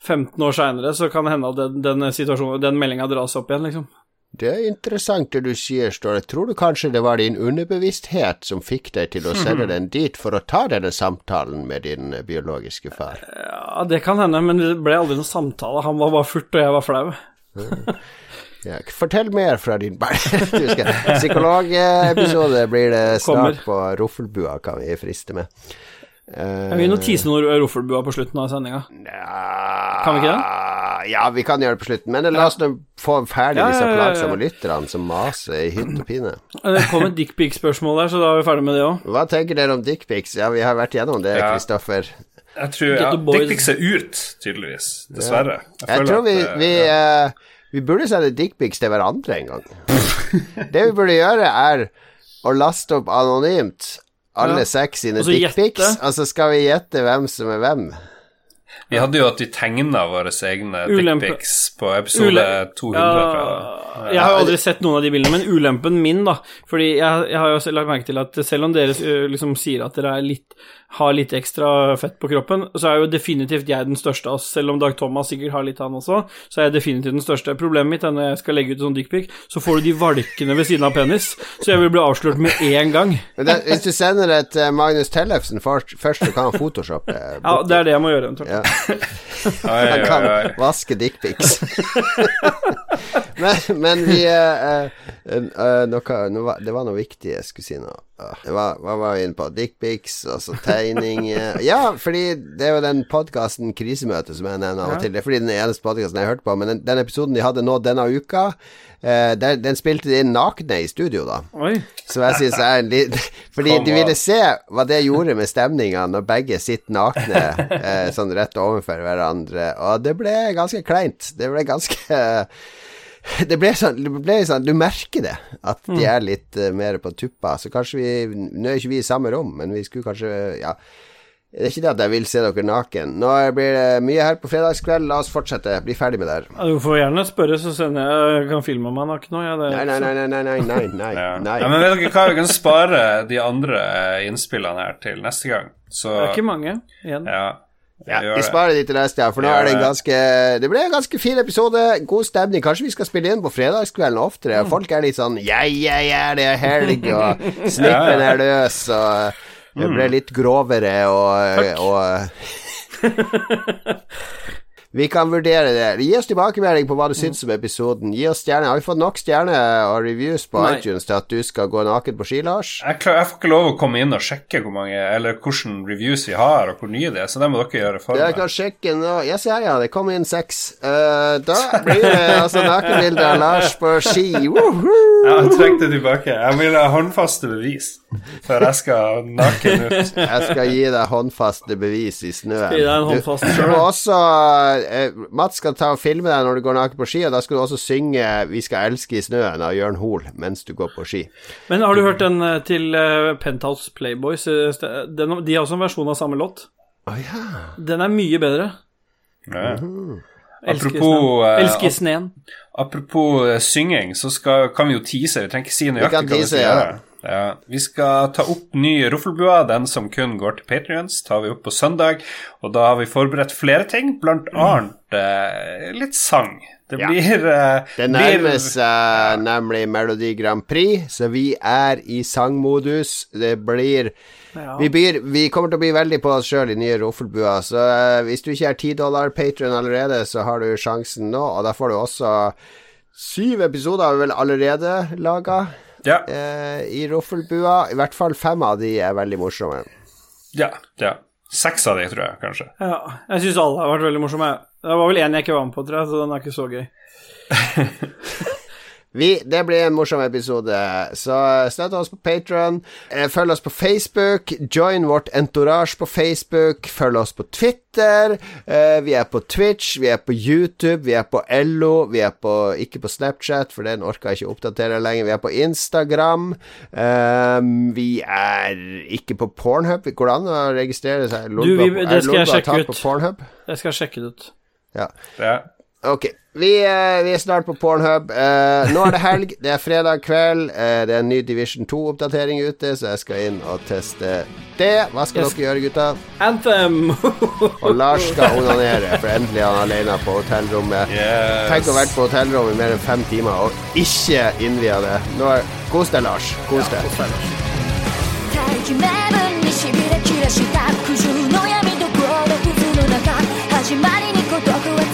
15 år seinere så kan det hende at den, den den meldinga dras opp igjen, liksom. Det er interessant det du sier, Ståle. Tror du kanskje det var din underbevissthet som fikk deg til å sende (laughs) den dit for å ta denne samtalen med din eh, biologiske far? Ja, det kan hende, men det ble aldri noen samtale. Han var bare furt, og jeg var flau. Ja, fortell mer fra din (laughs) Psykologepisode blir det snart på Roffelbua, kan vi friste med. Eh, Jeg vil nå tise noe roffelbua på slutten av sendinga. Kan vi ikke det? ja, vi kan gjøre det på slutten, men la oss nå få ferdig Ja, disse ja, ja, ja. plagsomme lytterne som maser i hytt og pine. Det kom et dickpic-spørsmål der, så da er vi ferdig med det òg. Hva tenker dere om dickpics? Ja, vi har vært gjennom det, Ja. Kristoffer. Jeg tror ja. Dickpics er ut, tydeligvis. Dessverre. Jeg føler tror vi, at, eh, vi, eh, vi burde sende dickpics til hverandre en gang. (laughs) det vi burde gjøre, er å laste opp anonymt alle Ja. seks sine dickpics, og så skal vi gjette hvem som er hvem. Vi hadde jo at vi tegna våre egne dickpics på episode Ule- 200. Ja, jeg har aldri sett noen av de bildene, men ulempen min, da Fordi jeg, jeg har jo lagt merke til at selv om dere liksom sier at dere er litt, har litt ekstra fett på kroppen, så er jo definitivt jeg den største av oss. Selv om Dag Thomas sikkert har litt, han også, så er jeg definitivt den største. Problemet mitt er når jeg skal legge ut en sånn dickpic, så får du de valkene ved siden av penis, så jeg vil bli avslørt med en gang. Men det, hvis du sender det til Magnus Tellefsen først, så kan han photoshoppe. (laughs) eh, Ja, det er det jeg må gjøre eventuelt. Ja. Han kan vaske dickpics. (laughs) (laughs) men, men vi eh, eh, noe, noe, Det var noe viktig jeg skulle si nå. Det var, hva var vi inne på? Dickpics, altså tegning eh. (laughs) Ja, fordi det er jo den podkasten Krisemøte som jeg nevner av og til. Det er fordi den eneste podkasten jeg har hørt på. Men den, den episoden de hadde nå denne uka, eh, den, den spilte de inn nakne i studio, da. Oi. Så jeg synes er en litt Fordi de ville se hva det gjorde med stemninga når begge sitter nakne eh, sånn rett overfor hverandre, og det ble ganske kleint. Det ble ganske (laughs) det ble sånn, det ble sånn Du merker det, at de er litt uh, mer på tuppa. Så kanskje vi Nå er ikke vi i samme rom, men vi skulle kanskje Ja. Det er ikke det at jeg vil se dere naken. Nå blir det mye her på fredagskveld. La oss fortsette. Bli ferdig med det her. Ja, Du får gjerne spørre, så sender jeg jeg kan filme meg naken nå. Ja, det, Nei, nei, nei, nei, nei, nei, nei, nei, Ja. nei. Ja, men vet dere hva, vi kan spare de andre eh, innspillene her til neste gang. Så Det er ikke mange igjen. ja, Ja, vi sparer de til neste, ja, for nå er det en ganske Det ble en ganske fin episode. God stemning. Kanskje vi skal spille inn på fredagskvelden oftere. Mm. Folk er litt sånn Ja, ja, ja, det er helg, og (laughs) snippen er løs, og det Mm. ble litt grovere og, og (laughs) (laughs) Vi kan vurdere det. Gi oss tilbakemelding på hva du syns om episoden. Gi oss stjerne. Har vi fått nok stjerner og reviews på Nei. iTunes til at du skal gå naken på ski, Lars? Jeg, klar, jeg får ikke lov å komme inn og sjekke hvor mange Eller hvilke reviews vi har, og hvor nye de er, så det må dere gjøre for Jeg meg. kan sjekke nå. Ja, se ja. Det kom inn seks. Uh, da blir det altså nakenbilde av Lars på ski. Woohoo! Ja, jeg trekker det tilbake. Jeg vil ha håndfaste bevis før jeg skal naken ut. Jeg skal gi deg håndfaste bevis i snøen. Du, du må også eh, Mats skal ta og filme deg når du går naken på ski, og da skal du også synge 'Vi skal elske i snøen' av Jørn Hoel mens du går på ski. Men har du hørt den eh, til uh, Penthouse Playboys? Den, de har også en versjon av samme låt. Oh, ja. Den er mye bedre. Ja. Elsker Apropos, Elsker sneen. Apropos synging, så skal, kan vi jo tease. Vi trenger ikke si kan nøyaktig hva vi tease, skal gjøre. Ja. Vi skal ta opp ny Roffelbua, den som kun går til Patrions. Tar vi opp på søndag. Og da har vi forberedt flere ting, blant annet uh, litt sang. Det Ja. blir eh, Det nærmer seg nemlig Melodi Grand Prix, så vi er i sangmodus. Det blir Ja. vi, blir, vi kommer til å bli veldig på oss sjøl i nye Roffelbua, så uh, hvis du ikke er 10 dollar patron allerede, så har du sjansen nå, og da får du også Syv episoder har vi vel allerede laga Ja. eh, i Roffelbua. I hvert fall fem av de er veldig morsomme. ja, ja. Seks av de, tror jeg, kanskje. Ja, jeg syns alle har vært veldig morsomme. Det var vel én jeg ikke var med på, tror jeg, så den er ikke så gøy. (laughs) Vi, det blir en morsom episode, så støtt oss på Patron. Følg oss på Facebook. Join vårt entourage på Facebook. Følg oss på Twitter. Eh, Vi er på Twitch, vi er på YouTube, vi er på LO. Vi er på, ikke på Snapchat, for den orker jeg ikke oppdatere lenger. Vi er på Instagram. Eh, Vi er ikke på Pornhub. Går det an å registrere seg? Du, vi- det skal jeg sjekke ut. Jeg skal sjekke det ut. Ja. Ja. Ok, vi, eh, vi er snart på Pornhub. Eh, nå er det helg, det er fredag kveld. eh, det er en ny Division 2-oppdatering ute, så jeg skal inn og teste det. Hva skal Yes. dere gjøre, gutta? Anthem! (laughs) Og Lars skal onanere, for endelig er han alene på hotellrommet. Yes. Tenk å ha vært på hotellrommet i mer enn fem timer og ikke innvia det. Nå er, Kos deg, Lars. Kos deg. 大気名分にしびれ切らした苦渋の闇と孤独の中始まりに孤独は